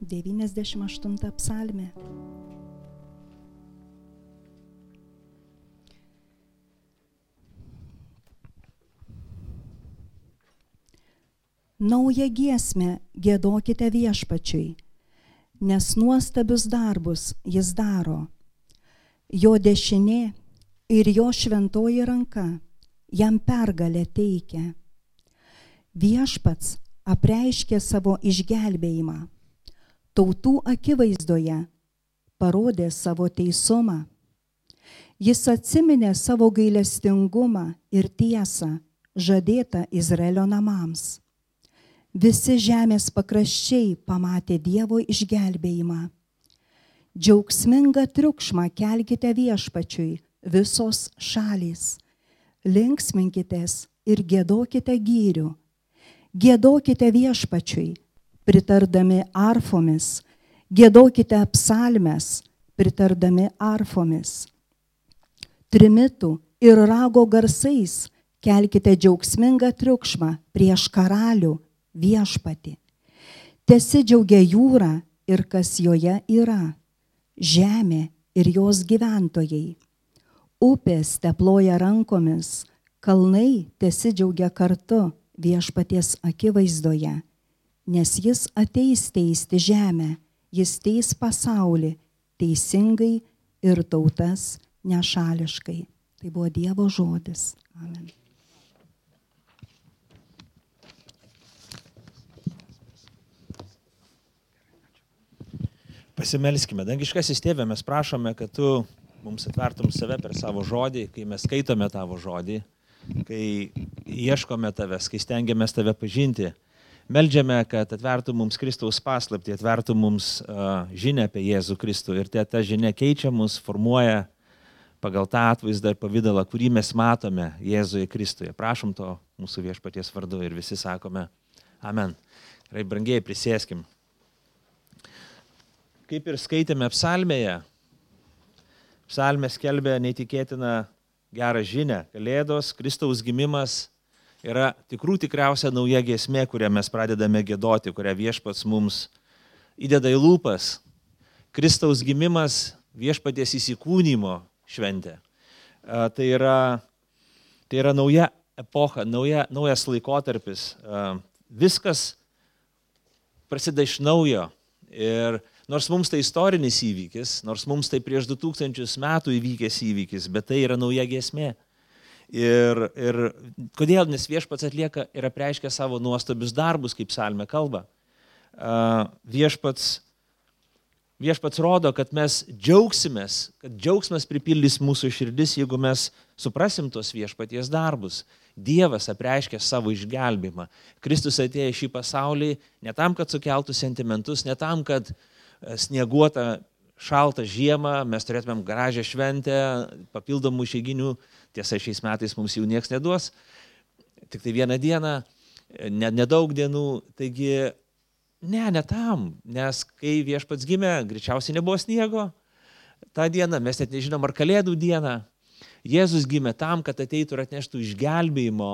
98 psalmė. Naują giesmę gėdokite viešpačiui, nes nuostabius darbus jis daro. Jo dešinė ir jo šventoji ranka jam pergalę teikia. Viešpats apreiškė savo išgelbėjimą. Tautų akivaizdoje parodė savo teisumą. Jis atsiminė savo gailestingumą ir tiesą žadėtą Izraelio namams. Visi žemės pakraščiai pamatė Dievo išgelbėjimą. Džiaugsmingą triukšmą kelkite viešpačiui visos šalys. Linksminkitės ir gėdokite gyrių. Gėdokite viešpačiui, pritardami arfomis. Gėdokite psalmes, pritardami arfomis. Trimitų ir rago garsais kelkite džiaugsmingą triukšmą prieš karalių viešpati. Tesidžiaugia jūra ir kas joje yra, žemė ir jos gyventojai. Upės teploja rankomis, kalnai tesidžiaugia kartu viešpaties akivaizdoje, nes jis ateis teisti žemę, jis teis pasaulį teisingai ir tautas nešališkai. Tai buvo Dievo žodis. Amen. Pasimelskime. Dangiškasis tėvė, mes prašome, kad tu mums atvertum save per savo žodį, kai mes skaitome tavo žodį, kai ieškome tavęs, kai stengiamės tave pažinti. Meldžiame, kad atvertum mums Kristaus paslapti, atvertum mums uh, žinę apie Jėzų Kristų ir te, ta žinia keičia mus, formuoja pagal tą atvaizdą ir pavydalą, kurį mes matome Jėzuje Kristuje. Prašom to mūsų viešpaties vardu ir visi sakome Amen. Gerai, brangiai, prisėskim kaip ir skaitėme psalmėje, psalmė skelbė neįtikėtiną gerą žinę. Kalėdos, Kristaus gimimas yra tikrų tikriausia nauja giesmė, kurią mes pradedame gėdoti, kurią viešpats mums įdeda į lūpas. Kristaus gimimas viešpaties įsikūnymo šventė. Tai yra, tai yra nauja epocha, nauja, naujas laikotarpis. Viskas prasideda iš naujo. Ir Nors mums tai istorinis įvykis, nors mums tai prieš 2000 metų įvykęs įvykis, bet tai yra nauja gesmė. Ir, ir kodėl? Nes viešpats atlieka ir apreiškia savo nuostabius darbus, kaip salme kalba. Uh, viešpats, viešpats rodo, kad mes džiaugsimės, kad džiaugsmas pripildys mūsų širdis, jeigu mes suprasim tos viešpaties darbus. Dievas apreiškia savo išgelbimą. Kristus atėjo į šį pasaulį ne tam, kad sukeltų sentimentus, ne tam, kad snieguotą, šaltą žiemą, mes turėtumėm gražią šventę, papildomų išeiginių, tiesa, šiais metais mums jų niekas neduos, tik tai vieną dieną, ne, nedaug dienų, taigi ne, ne tam, nes kai viešpats gimė, greičiausiai nebuvo sniego, tą dieną mes net nežinom, ar kalėdų dieną, Jėzus gimė tam, kad ateitų ir atneštų išgelbėjimo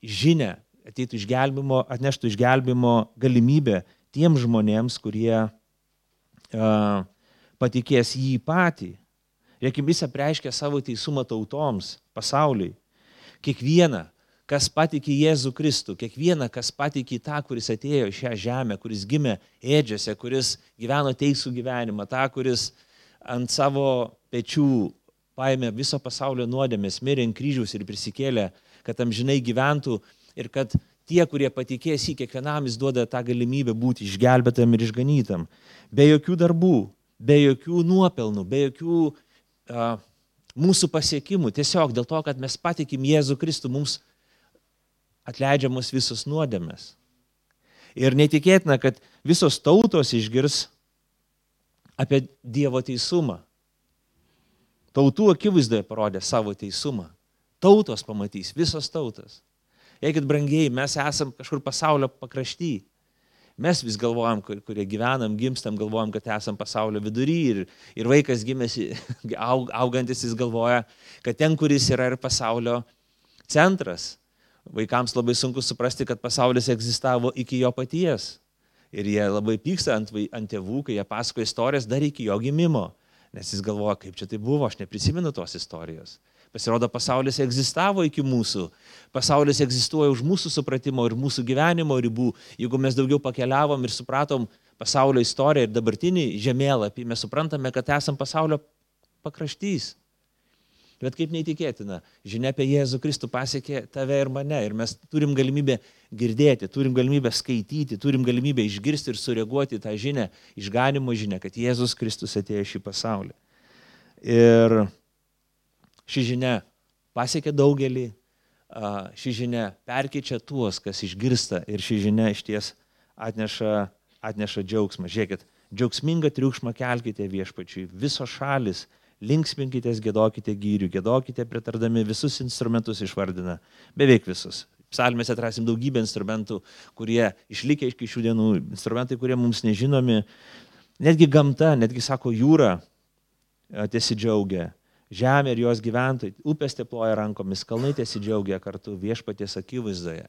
žinę, ateitų išgelbėjimo, atneštų išgelbėjimo galimybę tiem žmonėms, kurie patikės jį patį. Reikia jis apreiškia savo teisumą tautoms, pasauliui. Kiekvieną, kas patikė Jėzų Kristų, kiekvieną, kas patikė tą, kuris atėjo į šią žemę, kuris gimė ėdžiose, kuris gyveno teisų gyvenimą, tą, kuris ant savo pečių paėmė viso pasaulio nuodėmės, mirė ant kryžiaus ir prisikėlė, kad amžinai gyventų ir kad tie, kurie patikės į kiekvienam, jis duoda tą galimybę būti išgelbėtam ir išganytam. Be jokių darbų, be jokių nuopelnų, be jokių uh, mūsų pasiekimų. Tiesiog dėl to, kad mes patikim Jėzų Kristų, mums atleidžiamos visos nuodėmės. Ir netikėtina, kad visos tautos išgirs apie Dievo teisumą. Tautų akivaizdoje parodė savo teisumą. Tautos pamatys, visos tautos. Eikit brangiai, mes esam kažkur pasaulio pakrašty. Mes vis galvojam, kurie gyvenam, gimstam, galvojam, kad esam pasaulio vidury ir, ir vaikas gimėsi, aug, augantis jis galvoja, kad ten, kuris yra ir pasaulio centras. Vaikams labai sunku suprasti, kad pasaulis egzistavo iki jo paties. Ir jie labai pyksta ant, ant tėvų, kai jie pasakoja istorijas dar iki jo gimimo. Nes jis galvoja, kaip čia tai buvo, aš neprisimenu tos istorijos. Pasirodo, pasaulis egzistavo iki mūsų. Pasaulis egzistuoja už mūsų supratimo ir mūsų gyvenimo ribų. Jeigu mes daugiau pakeliavom ir supratom pasaulio istoriją ir dabartinį žemėlapį, mes suprantame, kad esam pasaulio pakraštys. Bet kaip neįtikėtina, žinia apie Jėzų Kristų pasiekė tave ir mane. Ir mes turim galimybę girdėti, turim galimybę skaityti, turim galimybę išgirsti ir sureaguoti tą žinę, išganimo žinę, kad Jėzus Kristus atėjo šį pasaulį. Ir ši žinia pasiekė daugelį, ši žinia perkyčia tuos, kas išgirsta ir ši žinia iš ties atneša, atneša džiaugsmą. Žiūrėkit, džiaugsmingą triukšmą kelkite viešpačiui, visos šalis linksminkitės, gėdokite gyrių, gėdokite pritardami visus instrumentus išvardina, beveik visus. Psalmėse atrasim daugybę instrumentų, kurie išlikę iki šių dienų, instrumentai, kurie mums nežinomi. Netgi gamta, netgi sako jūra tiesidžiaugia, žemė ir jos gyventojai, upės teploja rankomis, kalnai tiesidžiaugia kartu viešpaties akivaizdoje.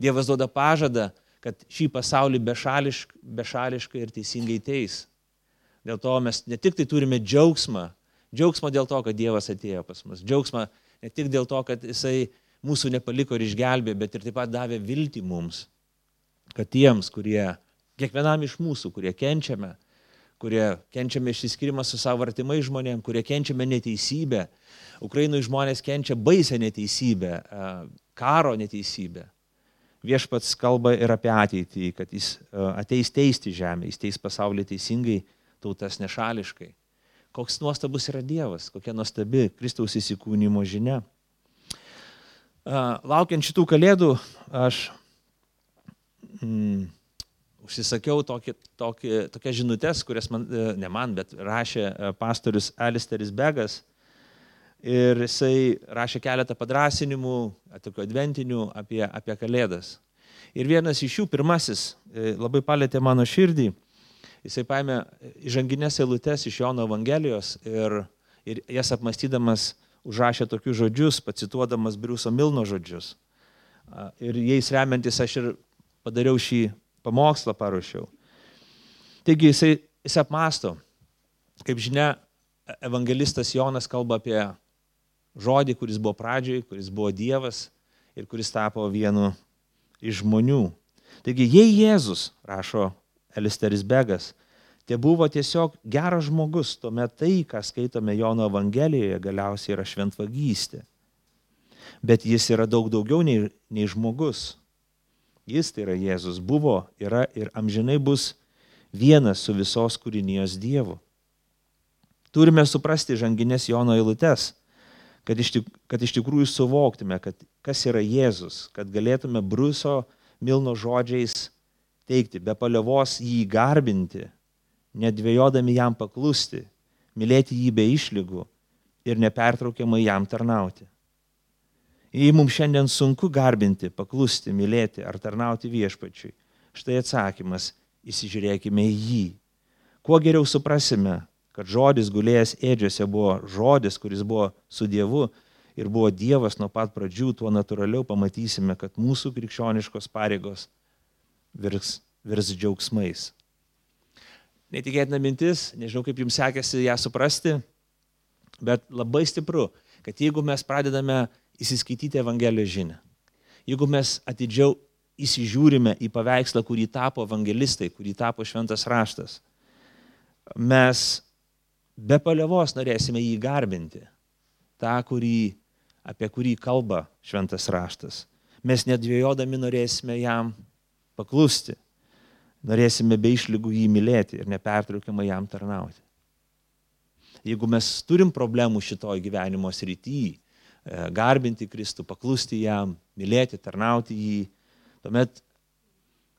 Dievas duoda pažadą, kad šį pasaulį bešališkai, bešališkai ir teisingai teis. Dėl to mes ne tik tai turime džiaugsmą, džiaugsmą dėl to, kad Dievas atėjo pas mus, džiaugsmą ne tik dėl to, kad Jisai mūsų nepaliko ir išgelbė, bet ir taip pat davė viltį mums, kad tiems, kurie, kiekvienam iš mūsų, kurie kenčiame, kurie kenčiame išsiskirimą su savo artimai žmonėm, kurie kenčiame neteisybę, Ukrainoje žmonės kenčia baisę neteisybę, karo neteisybę. Viešpats kalba ir apie ateitį, kad jis ateis teisti žemę, jis teis pasaulį teisingai tautas nešališkai. Koks nuostabus yra Dievas, kokia nuostabi Kristaus įsikūnymo žinia. Laukiant šitų kalėdų, aš mm, užsisakiau tokį, tokį, tokias žinutės, kurias man, e, ne man, bet rašė e, pastorius Alisteris Begas. Ir jisai rašė keletą padrasinimų, tokių adventinių apie, apie kalėdas. Ir vienas iš jų, pirmasis, e, labai palėtė mano širdį jisai paėmė įžanginės eilutes iš Jono Evangelijos ir, ir jas apmastydamas užrašė tokius žodžius, pacituodamas Briuso Milno žodžius. Ir jais remiantis aš ir padariau šį pamokslą, paruošiau. Taigi jisai, jisai apmasto, kaip žinia, evangelistas Jonas kalba apie žodį, kuris buvo pradžioj, kuris buvo Dievas ir kuris tapo vienu iš žmonių. Taigi, jei Jėzus, rašo Elisteris Begas. Tai buvo tiesiog geras žmogus, tuomet tai, ką skaitome Jono Evangelijoje, galiausiai yra šventvagystė. Bet jis yra daug daugiau nei, nei žmogus. Jis, tai yra Jėzus, buvo, yra ir amžinai bus vienas su visos kūrinijos Dievu. Turime suprasti žanginės Jono eilutes, kad iš, tik, kad iš tikrųjų suvoktume, kad kas yra Jėzus, kad galėtume Bruso Milno žodžiais teikti, be palievos jį garbinti, nedvėjodami jam paklusti, mylėti jį be išlygų ir nepertraukiamai jam tarnauti. Jei mums šiandien sunku garbinti, paklusti, mylėti ar tarnauti viešpačiui, štai atsakymas - įsižiūrėkime į jį. Kuo geriau suprasime, kad žodis gulėjęs ėdžiose buvo žodis, kuris buvo su Dievu ir buvo Dievas nuo pat pradžių, tuo natūraliau pamatysime, kad mūsų krikščioniškos pareigos virs, virs džiaugsmais. Netikėtina mintis, nežinau kaip jums sekėsi ją suprasti, bet labai stipru, kad jeigu mes pradedame įsiskaityti Evangelijos žinę, jeigu mes atidžiau įsižiūrime į paveikslą, kurį tapo evangelistai, kurį tapo šventas raštas, mes be palievos norėsime jį garbinti, tą, kurį, apie kurį kalba šventas raštas. Mes nedvėjodami norėsime jam paklusti. Norėsime be išlygų jį mylėti ir nepertraukiamai jam tarnauti. Jeigu mes turim problemų šitoj gyvenimo srity, e, garbinti Kristų, paklusti jam, mylėti, tarnauti jį, tuomet,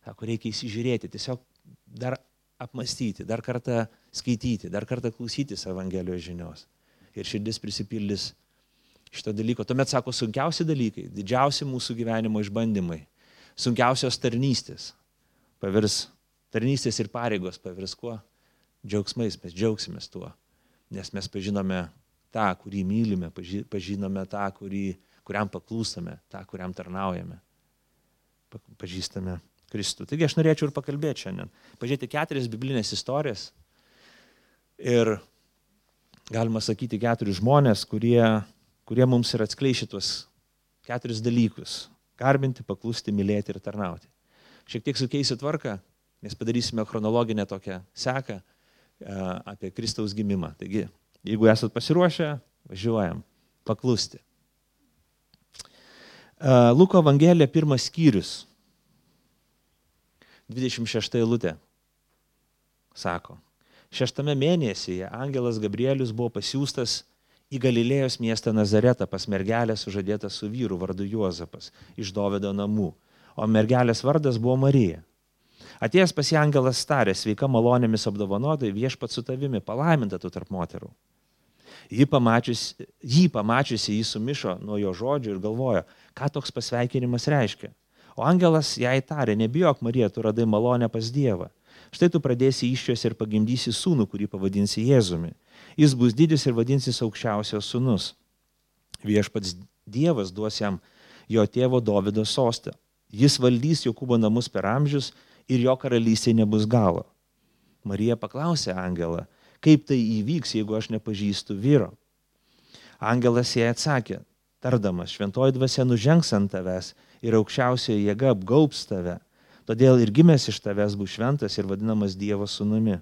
sako, reikia įsižiūrėti, tiesiog dar apmastyti, dar kartą skaityti, dar kartą klausytis Evangelijos žinios. Ir širdis prisipildys šito dalyko. Tuomet, sako, sunkiausi dalykai, didžiausi mūsų gyvenimo išbandymai sunkiausios tarnystės pavirs, tarnystės ir pareigos pavirs kuo? Džiaugsmais, mes džiaugsimės tuo, nes mes pažinome tą, kurį mylime, pažinome tą, kurį, kuriam paklūstame, tą, kuriam tarnaujame. Pažįstame Kristų. Taigi aš norėčiau ir pakalbėti šiandien. Pažiūrėti keturias biblinės istorijas. Ir galima sakyti keturis žmonės, kurie, kurie mums ir atskleis šitos keturis dalykus. Garbinti, paklusti, mylėti ir tarnauti. Šiek tiek sukeisiu tvarką, nes padarysime chronologinę tokią seką apie Kristaus gimimą. Taigi, jeigu esat pasiruošę, važiuojam. Paklusti. Luko Evangelija pirmas skyrius. 26 eilutė. Sako, šeštame mėnesyje angelas Gabrielius buvo pasiūstas į Galilėjos miestą Nazaretą pas mergelę sužadėtą su vyru vardu Juozapas iš Dovido namų, o mergelės vardas buvo Marija. Atėjęs pas ją angelas tarė, sveika malonėmis apdovanotai viešpat su tavimi, palaiminta tu tarp moterų. Jį pamačiusi, jį pamačiusi jį sumišo nuo jo žodžių ir galvojo, ką toks pasveikinimas reiškia. O angelas jai tarė, nebijok Marija, tu radai malonę pas Dievą. Štai tu pradėsi iščios ir pagimdysi sūnų, kurį pavadinsi Jėzumi. Jis bus didis ir vadinsis aukščiausios sūnus. Viešpats Dievas duos jam jo tėvo Davido sostą. Jis valdys Jokūbo namus per amžius ir jo karalystė nebus galo. Marija paklausė angelą, kaip tai įvyks, jeigu aš nepažįstu vyro. Angelas jai atsakė, tardamas, šventoji dvasia nužengs ant tavęs ir aukščiausioji jėga apgaubs tave. Todėl ir gimęs iš tavęs bus šventas ir vadinamas Dievo sūnumi.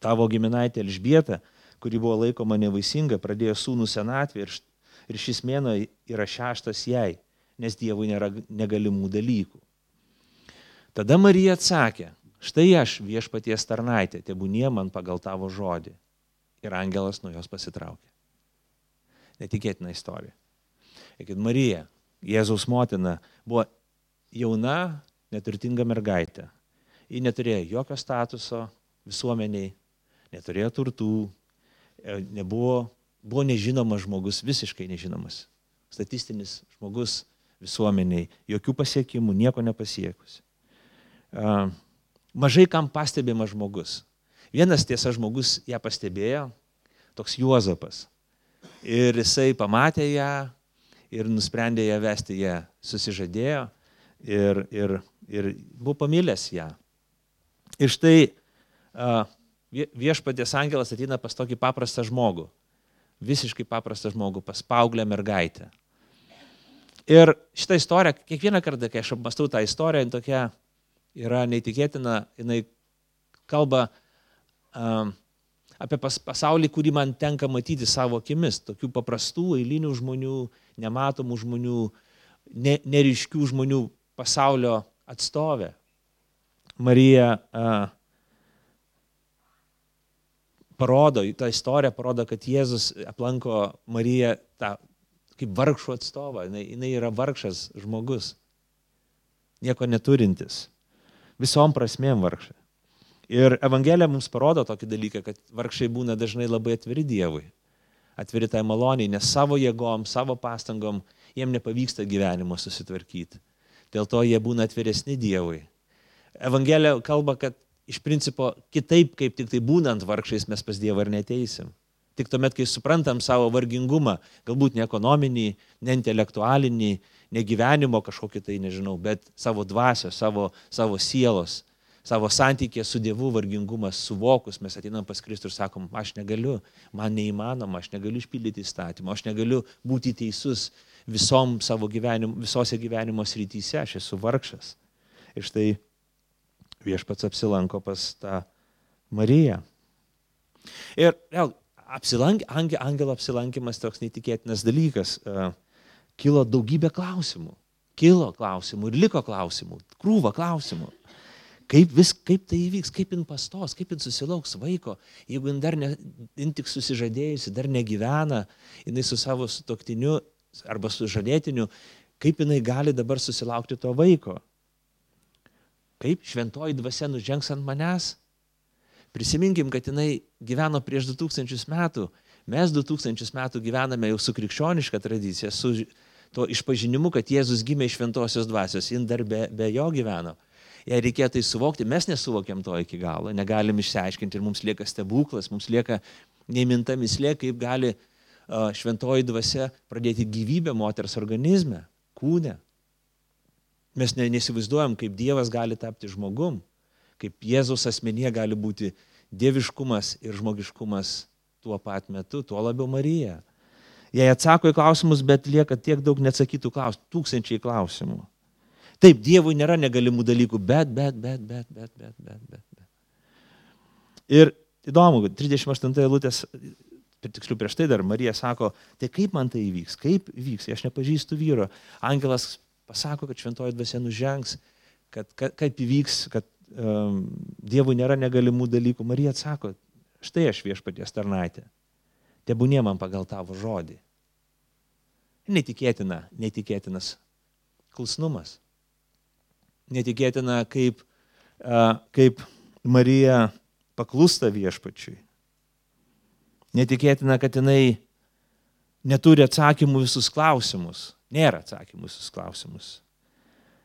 Tavo giminaitė Elžbieta, kuri buvo laikoma nevaisinga, pradėjo sūnų senatvį ir, ir šis mėno yra šeštas jai, nes Dievui nėra negalimų dalykų. Tada Marija atsakė, štai aš viešpaties tarnaitė, tebūnie man pagal tavo žodį. Ir angelas nuo jos pasitraukė. Netikėtina istorija. Eikit, Marija, Jėzaus motina, buvo jauna, neturtinga mergaitė. Ji neturėjo jokio statuso visuomeniai, neturėjo turtų, e, nebuvo, buvo nežinomas žmogus, visiškai nežinomas. Statistinis žmogus visuomeniai, jokių pasiekimų, nieko nepasiekus. Mažai kam pastebimas žmogus. Vienas tiesa žmogus ją pastebėjo, toks Juozapas. Ir jisai pamatė ją, ir nusprendė ją vesti, jie susižadėjo ir, ir, ir buvo pamilęs ją. Ir štai viešpatės angelas ateina pas tokį paprastą žmogų, visiškai paprastą žmogų, pas paauglę mergaitę. Ir šitą istoriją, kiekvieną kartą, kai aš apmastau tą istoriją, tokia yra neįtikėtina, jinai kalba um, apie pas, pasaulį, kurį man tenka matyti savo akimis, tokių paprastų, eilinių žmonių, nematomų žmonių, ne, neriškių žmonių pasaulio atstovė. Marija a, parodo, ta istorija parodo, kad Jėzus aplanko Mariją tą kaip vargšų atstovą. Jis, jis yra vargšas žmogus, nieko neturintis, visom prasmėm vargšas. Ir Evangelija mums parodo tokį dalyką, kad vargšiai būna dažnai labai atviri Dievui, atviri tai maloniai, nes savo jėgom, savo pastangom jiem nepavyksta gyvenimo susitvarkyti. Dėl to jie būna atviresni Dievui. Evangelija kalba, kad iš principo kitaip, kaip tik tai būnant vargšiais, mes pas Dievą ir neteisim. Tik tuomet, kai suprantam savo vargingumą, galbūt ne ekonominį, ne intelektualinį, ne gyvenimo kažkokį tai, nežinau, bet savo dvasios, savo, savo sielos, savo santykė su Dievu vargingumas suvokus, mes ateinam pas Kristų ir sakom, aš negaliu, man neįmanoma, aš negaliu išpildyti įstatymą, aš negaliu būti teisus visom savo gyvenim, visose gyvenimo srityse, aš esu vargšas. Ir štai viešpats apsilanko pas tą Mariją. Ir vėl, apsilank, angel, angelo apsilankimas toks neįtikėtinas dalykas. Kilo daugybė klausimų. Kilo klausimų ir liko klausimų. Krūva klausimų. Kaip, vis, kaip tai įvyks, kaip jin pastos, kaip jin susilauks vaiko, jeigu jin dar ne, jin tik susižadėjusi, dar negyvena, jinai su savo sutoktiniu arba su žadėtiniu, kaip jinai gali dabar susilaukti to vaiko. Kaip šventoji dvasia nužengs ant manęs? Prisiminkim, kad jinai gyveno prieš 2000 metų, mes 2000 metų gyvename jau su krikščioniška tradicija, su to išpažinimu, kad Jėzus gimė iš šventosios dvasios, jin dar be, be jo gyveno jei reikėjo tai suvokti, mes nesuvokiam to iki galo, negalim išsiaiškinti ir mums lieka stebuklas, mums lieka neįminta mislė, kaip gali šventoji dvasia pradėti gyvybę moters organizme, kūne. Mes ne, nesivaizduojam, kaip Dievas gali tapti žmogum, kaip Jėzaus asmenyje gali būti dieviškumas ir žmogiškumas tuo pat metu, tuo labiau Marija. Jei atsako į klausimus, bet lieka tiek daug neatsakytų klausimų, tūkstančiai klausimų. Taip, Dievui nėra negalimų dalykų, bet, bet, bet, bet, bet, bet, bet, bet. bet. Ir įdomu, 38 eilutės, tiksliau prieš tai dar Marija sako, tai kaip man tai įvyks, kaip įvyks, aš nepažįstu vyro. Angelas pasako, kad šventoji dvasia nužengs, kad, kad kaip įvyks, kad um, Dievui nėra negalimų dalykų. Marija atsako, štai aš viešpaties tarnaitė, tebūnė man pagal tavo žodį. Netikėtina, netikėtinas klusnumas. Netikėtina, kaip, kaip Marija paklūsta viešpačiui. Netikėtina, kad jinai neturi atsakymų visus klausimus. Nėra atsakymų visus klausimus.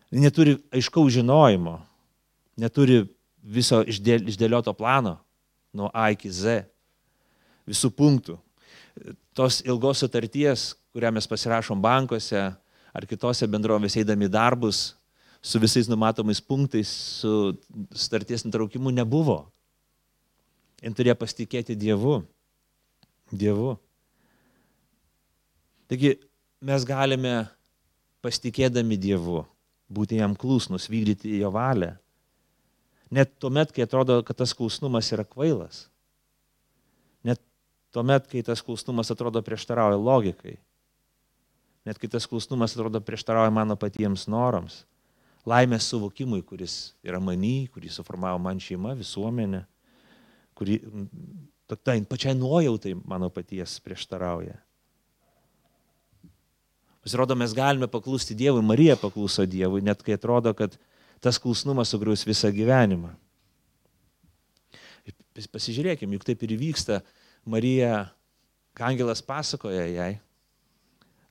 Neturi aiškaus žinojimo, neturi viso išdėlioto plano nuo A iki Z, visų punktų. Tos ilgos sutarties, kurią mes pasirašom bankuose ar kitose bendrovėse eidami darbus, su visais numatomais punktais, su sutarties nutraukimu nebuvo. Jis turėjo pasitikėti Dievu. Dievu. Taigi mes galime pasitikėdami Dievu, būti jam klusnus, vykdyti jo valią. Net tuomet, kai atrodo, kad tas klusnumas yra kvailas. Tuomet, kai tas klusnumas atrodo prieštarauja logikai. Net kai tas klusnumas atrodo prieštarauja mano patiems norams. Laimės suvokimui, kuris yra many, kurį suformavo man šeima, visuomenė, kurį tai pačiai nuojautai mano paties prieštarauja. Pasirodo, mes galime paklusti Dievui, Marija pakluso Dievui, net kai atrodo, kad tas klusnumas sugriaus visą gyvenimą. Pasižiūrėkime, juk taip ir vyksta. Marija, Angelas pasakoja jai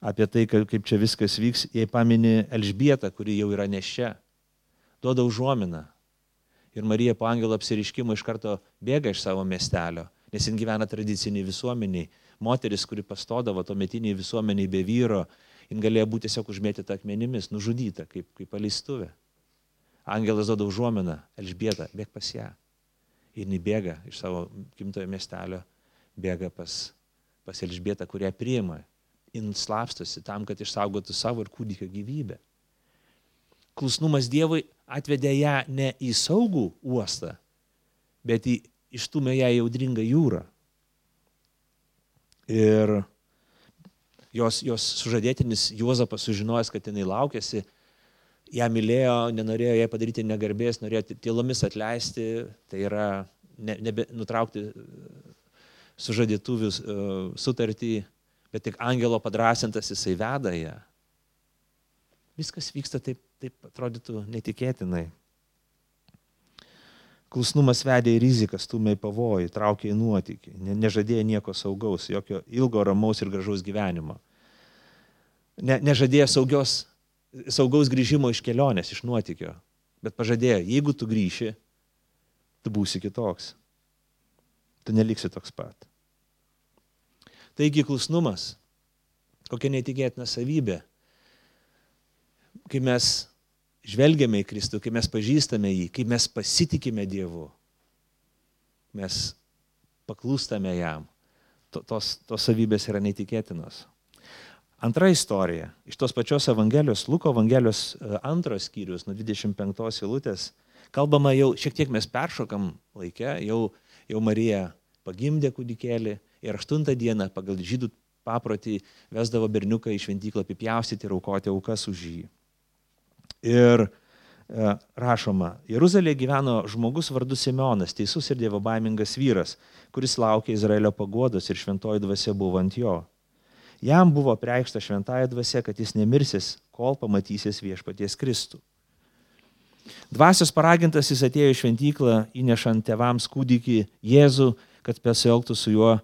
apie tai, kaip čia viskas vyks, jai pamini Elžbietą, kuri jau yra nešia. Duoda užuominą. Ir Marija po angelo apsiriškimo iš karto bėga iš savo miestelio, nes jin gyvena tradiciniai visuomeniai. Moteris, kuri pastodavo to metiniai visuomeniai be vyro, jin galėjo būti tiesiog užmėtyta akmenimis, nužudyta kaip, kaip paleistuvė. Angelas duoda užuominą, Elžbieta, bėg pas ją. Ir jinai bėga iš savo gimtojo miestelio, bėga pas, pas Elžbietą, kurią priima. Jin slapstosi tam, kad išsaugotų savo ir kūdikio gyvybę. Klusnumas Dievui atvedė ją ne į saugų uostą, bet į, ištumė ją į audringą jūrą. Ir jos, jos sužadėtinis Juozapas sužinojęs, kad jinai laukėsi, ją mylėjo, nenorėjo jai padaryti negarbės, norėjo tylomis atleisti, tai yra ne, nebe, nutraukti sužadėtuvių e, sutartį, bet tik angelo padrasintas jisai veda ją. Viskas vyksta taip, taip atrodytų netikėtinai. Klusnumas vedė į riziką, stumė į pavojų, traukė į nuotykį, ne, nežadėjo nieko saugaus, jokio ilgo, ramaus ir gražaus gyvenimo. Ne, nežadėjo saugios saugaus grįžimo iš kelionės, iš nuotykio. Bet pažadėjo, jeigu tu grįši, tu būsi kitoks. Tu neliksi toks pat. Taigi klusnumas, kokia netikėtina savybė. Kai mes žvelgiame į Kristų, kai mes pažįstame jį, kai mes pasitikime Dievu, mes paklūstame jam. Tos, tos savybės yra neįtikėtinos. Antra istorija iš tos pačios Evangelijos, Luko Evangelijos e, antros skyrius, nuo 25 eilutės, kalbama jau, šiek tiek mes peršokam laikę, jau, jau Marija pagimdė kūdikėlį ir aštuntą dieną pagal žydų paprotį vesdavo berniuką į šventyklą apipjaustyti ir aukoti aukas už jį. Ir e, rašoma, Jeruzalėje gyveno žmogus vardu Simeonas, teisus ir dievobaimingas vyras, kuris laukė Izraelio pagodos ir šventoji dvasia buvo ant jo. Jam buvo preikšta šventąją dvasia, kad jis nemirsis, kol pamatysis viešpaties Kristų. Dvasios paragintas jis atėjo į šventyklą, įnešant tevams kūdikį Jėzų, kad pasielgtų su juo,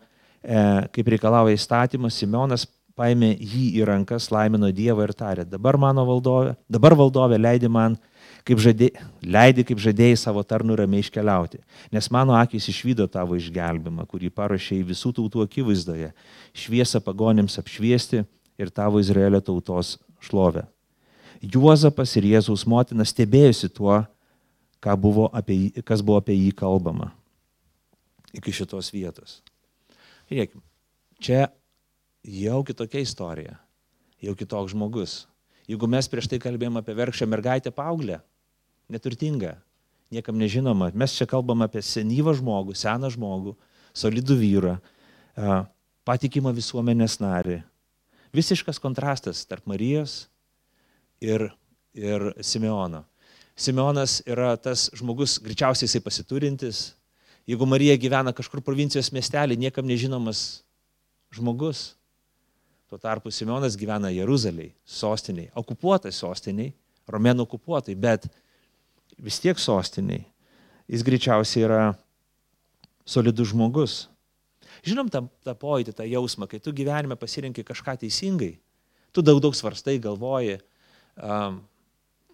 e, kaip reikalauja įstatymas. Simeonas paėmė jį į rankas, laimino Dievą ir tarė, dabar mano valdovė, dabar valdovė leidi man kaip žadė, leidi, kaip žadėjai savo tarnų ramiai iškeliauti. Nes mano akis išvydo tavo išgelbimą, kurį paruošėjai visų tautų akivaizdoje, šviesą pagonėms apšviesti ir tavo Izraelio tautos šlovę. Juozapas ir Jėzaus motina stebėjusi tuo, buvo apie, kas buvo apie jį kalbama iki šitos vietos. Žiūrėkime, čia jau kitokia istorija, jau kitoks žmogus. Jeigu mes prieš tai kalbėjome apie verkšę mergaitę paauglę, neturtingą, niekam nežinoma, mes čia kalbam apie senyvą žmogų, seną žmogų, solidų vyrą, patikimą visuomenės narį. Visiškas kontrastas tarp Marijos ir, ir Simeono. Simeonas yra tas žmogus, greičiausiai jisai pasiturintis. Jeigu Marija gyvena kažkur provincijos miestelį, niekam nežinomas žmogus. Tuo tarpu Simeonas gyvena Jeruzaliai, sostiniai, okupuotai sostiniai, romėnų okupuotai, bet vis tiek sostiniai. Jis greičiausiai yra solidus žmogus. Žinom tą, tą pojūtį, tą jausmą, kai tu gyvenime pasirinkai kažką teisingai, tu daug daug svarstai, galvoji, um,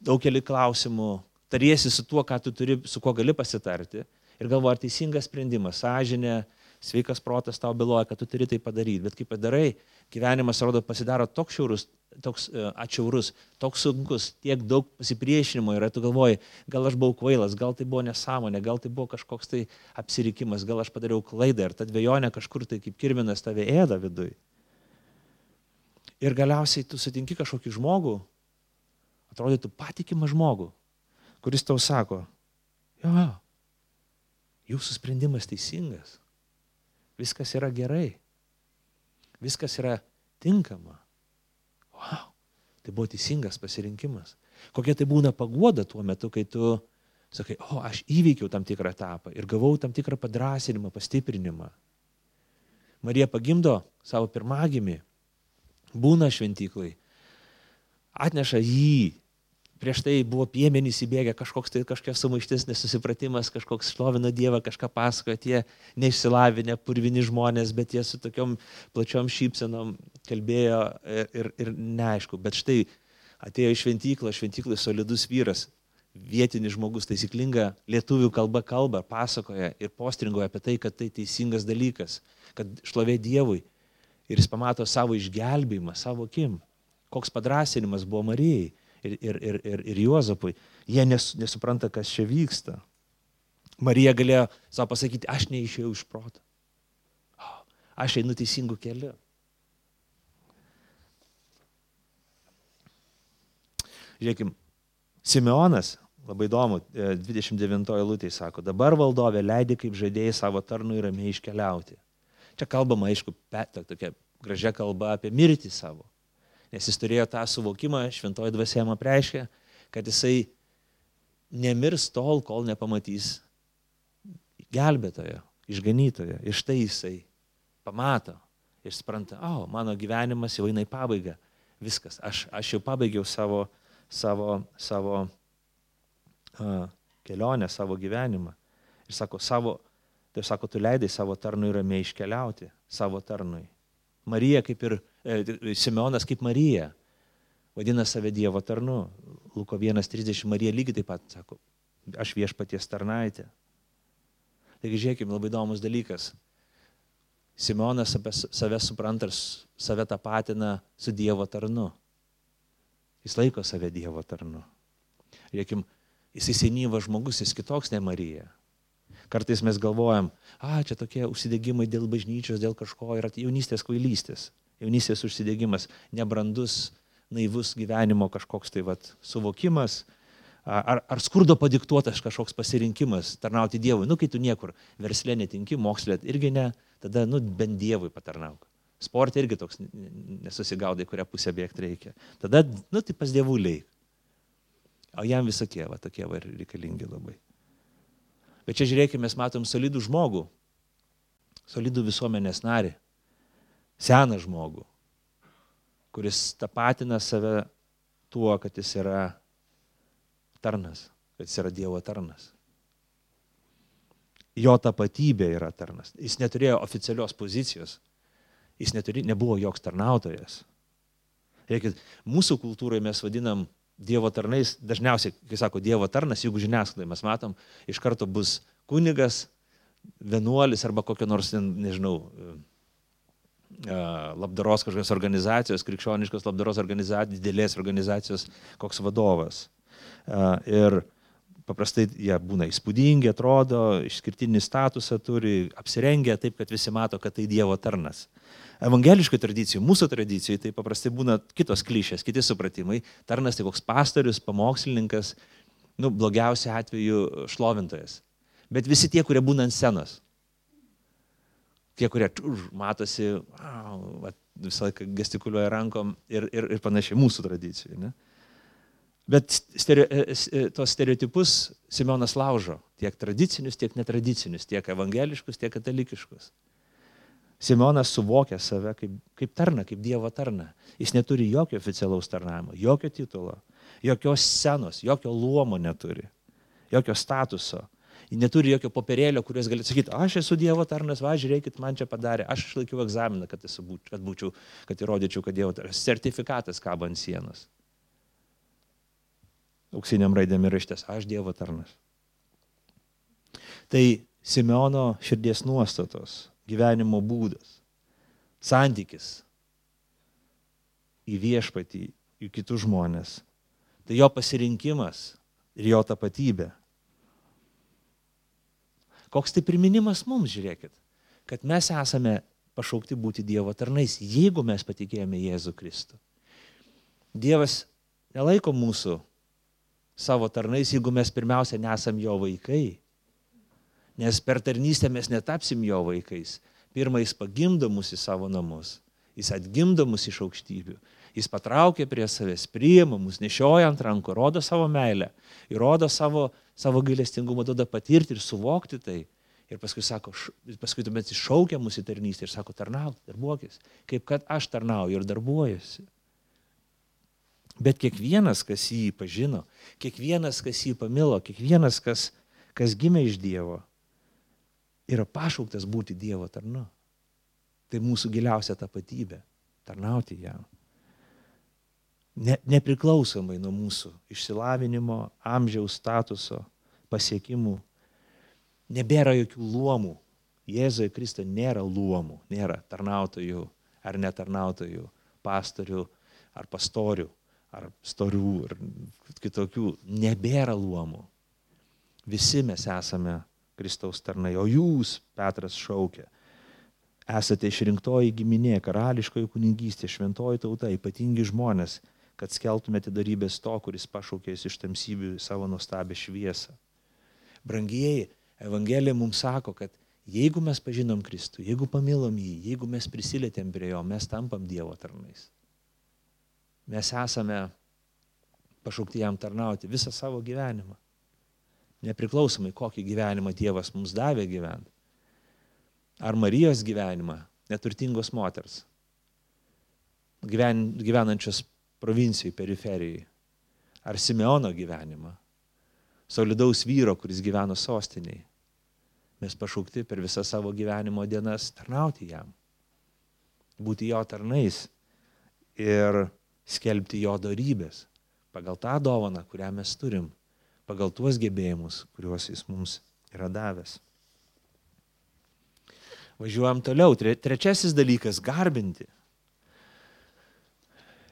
daugelį klausimų, tariesi su tuo, tu turi, su kuo gali pasitarti ir galvoji, ar teisingas sprendimas, sąžinė, sveikas protas tau byloja, kad tu turi tai padaryti, bet kai padarai, gyvenimas, rodo, pasidaro toks šiaurus, toks uh, atšiaurus, toks sunkus, tiek daug pasipriešinimo yra, tu galvoji, gal aš buvau kvailas, gal tai buvo nesąmonė, gal tai buvo kažkoks tai apsirikimas, gal aš padariau klaidą ir ta dviejonė kažkur tai kaip kirminas tave ėda viduje. Ir galiausiai tu sutinki kažkokį žmogų, atrodytų patikimą žmogų, kuris tau sako, jo, jūsų sprendimas teisingas, viskas yra gerai, viskas yra tinkama. Wow, tai buvo teisingas pasirinkimas. Kokia tai būna paguoda tuo metu, kai tu sakai, o aš įveikiau tam tikrą etapą ir gavau tam tikrą padrasinimą, pastiprinimą. Marija pagimdo savo pirmagimį, būna šventyklai, atneša jį prieš tai buvo piemenys įbėgę, kažkoks tai kažkokia sumaištis, nesusipratimas, kažkoks šlovino Dievą, kažką pasakoja, tie neišsilavinę, purvini žmonės, bet jie su tokiom plačiom šypsenom kalbėjo ir, ir, ir neaišku. Bet štai atėjo į šventyklą, šventyklai solidus vyras, vietinis žmogus, taisyklinga lietuvių kalba kalba, pasakoja ir postringoja apie tai, kad tai teisingas dalykas, kad šlovė Dievui. Ir jis pamato savo išgelbėjimą, savo kim. Koks padrasinimas buvo Marijai ir, ir, ir, ir, ir Juozapui. Jie nes, nesupranta, kas čia vyksta. Marija galėjo savo pasakyti, aš neišėjau iš proto. Aš einu teisingų kelių. Žiūrėkim, Simeonas, labai įdomu, 29 e, eilutė sako, dabar valdovė leidė kaip žaidėjai savo tarnui ramiai iškeliauti. Čia kalbama, aišku, tokia gražia kalba apie mirtį savo nes jis turėjo tą suvokimą, šventoji dvasia jam apreiškė, kad jisai nemirs tol, kol nepamatys gelbėtojo, išganytojo. Ir štai jisai pamato ir supranta, o, mano gyvenimas jau eina į pabaigą. Viskas, aš, aš jau pabaigiau savo, savo, savo uh, kelionę, savo gyvenimą. Ir sako, savo, tai sako, tu leidai savo tarnui ramiai iškeliauti, savo tarnui. Marija kaip ir Simeonas kaip Marija vadina save Dievo tarnu. Luko 1.30 Marija lygiai taip pat sako, aš viešpaties tarnaitė. Taigi žiūrėkime, labai įdomus dalykas. Simeonas apie save supranta ir save tapatina su Dievo tarnu. Jis laiko save Dievo tarnu. Žiūrėkime, jis senyvas žmogus, jis kitoks ne Marija. Kartais mes galvojam, a, čia tokie užsidėgymai dėl bažnyčios, dėl kažko yra jaunystės kvailystės, jaunystės užsidėgymas, nebrandus, naivus gyvenimo kažkoks tai vat, suvokimas, ar, ar skurdo padiktuotas kažkoks pasirinkimas tarnauti Dievui. Nu, kai tu niekur verslė netinki, mokslė irgi ne, tada, nu, bent Dievui patarnauk. Sportė irgi toks nesusigaudai, kurią pusę bėgti reikia. Tada, nu, tai pas dievuliai. O jam visokie, va, tokie va reikalingi labai. Bet čia žiūrėkime, mes matom solidų žmogų, solidų visuomenės narį, seną žmogų, kuris tapatina save tuo, kad jis yra tarnas, kad jis yra Dievo tarnas. Jo tapatybė yra tarnas. Jis neturėjo oficialios pozicijos, jis neturi, nebuvo joks tarnautojas. Reikia, mūsų kultūrai mes vadinam Dievo tarnais, dažniausiai, kai sako Dievo tarnas, jeigu žiniasklaidai mes matom, iš karto bus kunigas, vienuolis arba kokia nors, nežinau, labdaros kažkokios organizacijos, krikščioniškos labdaros organizacijos, didelės organizacijos koks vadovas. Ir paprastai jie būna įspūdingi, atrodo, išskirtinį statusą turi, apsirengia taip, kad visi mato, kad tai Dievo tarnas. Evangeliškoj tradicijai, mūsų tradicijai, tai paprastai būna kitos klišės, kiti supratimai. Tarnas tai koks pastorius, pamokslininkas, nu, blogiausiu atveju šlovintojas. Bet visi tie, kurie būna ant scenos, tie, kurie už, matosi, wow, visą laiką gestikuliuoja rankom ir, ir, ir panašiai mūsų tradicijai. Ne? Bet stereo, e, e, tos stereotipus Simeonas laužo, tiek tradicinius, tiek netradicinius, tiek evangeliškus, tiek katalikiškus. Simeonas suvokia save kaip, kaip tarną, kaip Dievo tarną. Jis neturi jokio oficialaus tarnavimo, jokio titulo, jokios scenos, jokio luomo neturi, jokio statuso neturi jokio popierėlio, kuriuos gali sakyti, aš esu Dievo tarnas, va, žiūrėkit, man čia padarė, aš išlaikiau egzaminą, kad, esu, kad būčiau, kad įrodyčiau, kad Dievo tarnas. Sertifikatas kabo ant sienos. Auksiniam raidėm įraštės, aš Dievo tarnas. Tai Simeono širdies nuostatos, gyvenimo būdas, santykis į viešpatį, į kitus žmonės. Tai jo pasirinkimas ir jo tapatybė. Koks tai priminimas mums, žiūrėkit, kad mes esame pašaukti būti Dievo tarnais, jeigu mes patikėjome Jėzų Kristų. Dievas nelaiko mūsų savo tarnais, jeigu mes pirmiausia nesam jo vaikai. Nes per tarnystę mes netapsim jo vaikais. Pirmą jis pagimdo mus į savo namus, jis atgimdo mus iš aukštybių, jis patraukia prie savęs, priima mus, nešioja ant rankų, rodo savo meilę, įrodo savo savo gailestingumą duoda patirti ir suvokti tai. Ir paskui, sako, paskui tuomet iššaukia mūsų tarnystę ir sako, tarnauk, darbuokis, kaip kad aš tarnauju ir darbuojuosi. Bet kiekvienas, kas jį pažino, kiekvienas, kas jį pamilo, kiekvienas, kas, kas gimė iš Dievo, yra pašauktas būti Dievo tarnu. Tai mūsų giliausia tapatybė - tarnauti jam ne, nepriklausomai nuo mūsų išsilavinimo, amžiaus statuso, pasiekimų. Nebėra jokių luomų. Jėzuje Kristui nėra luomų, nėra tarnautojų ar netarnautojų, pastorių ar pastorių, ar storių, ar kitokių. Nebėra luomų. Visi mes esame Kristaus tarnai, o jūs, Petras šaukia, esate išrinktoji giminė, karališkoji kunigystė, šventoji tauta, ypatingi žmonės, kad skeltumėte darybės to, kuris pašaukė iš tamsybių savo nuostabę šviesą. Brangieji, Evangelija mums sako, kad jeigu mes pažinom Kristų, jeigu pamilom jį, jeigu mes prisilietėm prie jo, mes tampam Dievo tarnais. Mes esame pašaukti jam tarnauti visą savo gyvenimą. Nepriklausomai, kokį gyvenimą Dievas mums davė gyventi. Ar Marijos gyvenimą, neturtingos moters, gyven, gyvenančios provincijai, periferijai. Ar Simeono gyvenimą. Solidaus vyro, kuris gyveno sostiniai. Mes pašaukti per visą savo gyvenimo dienas tarnauti jam. Būti jo tarnais ir skelbti jo darybės pagal tą dovaną, kurią mes turim, pagal tuos gebėjimus, kuriuos jis mums yra davęs. Važiuojam toliau. Trečiasis dalykas - garbinti.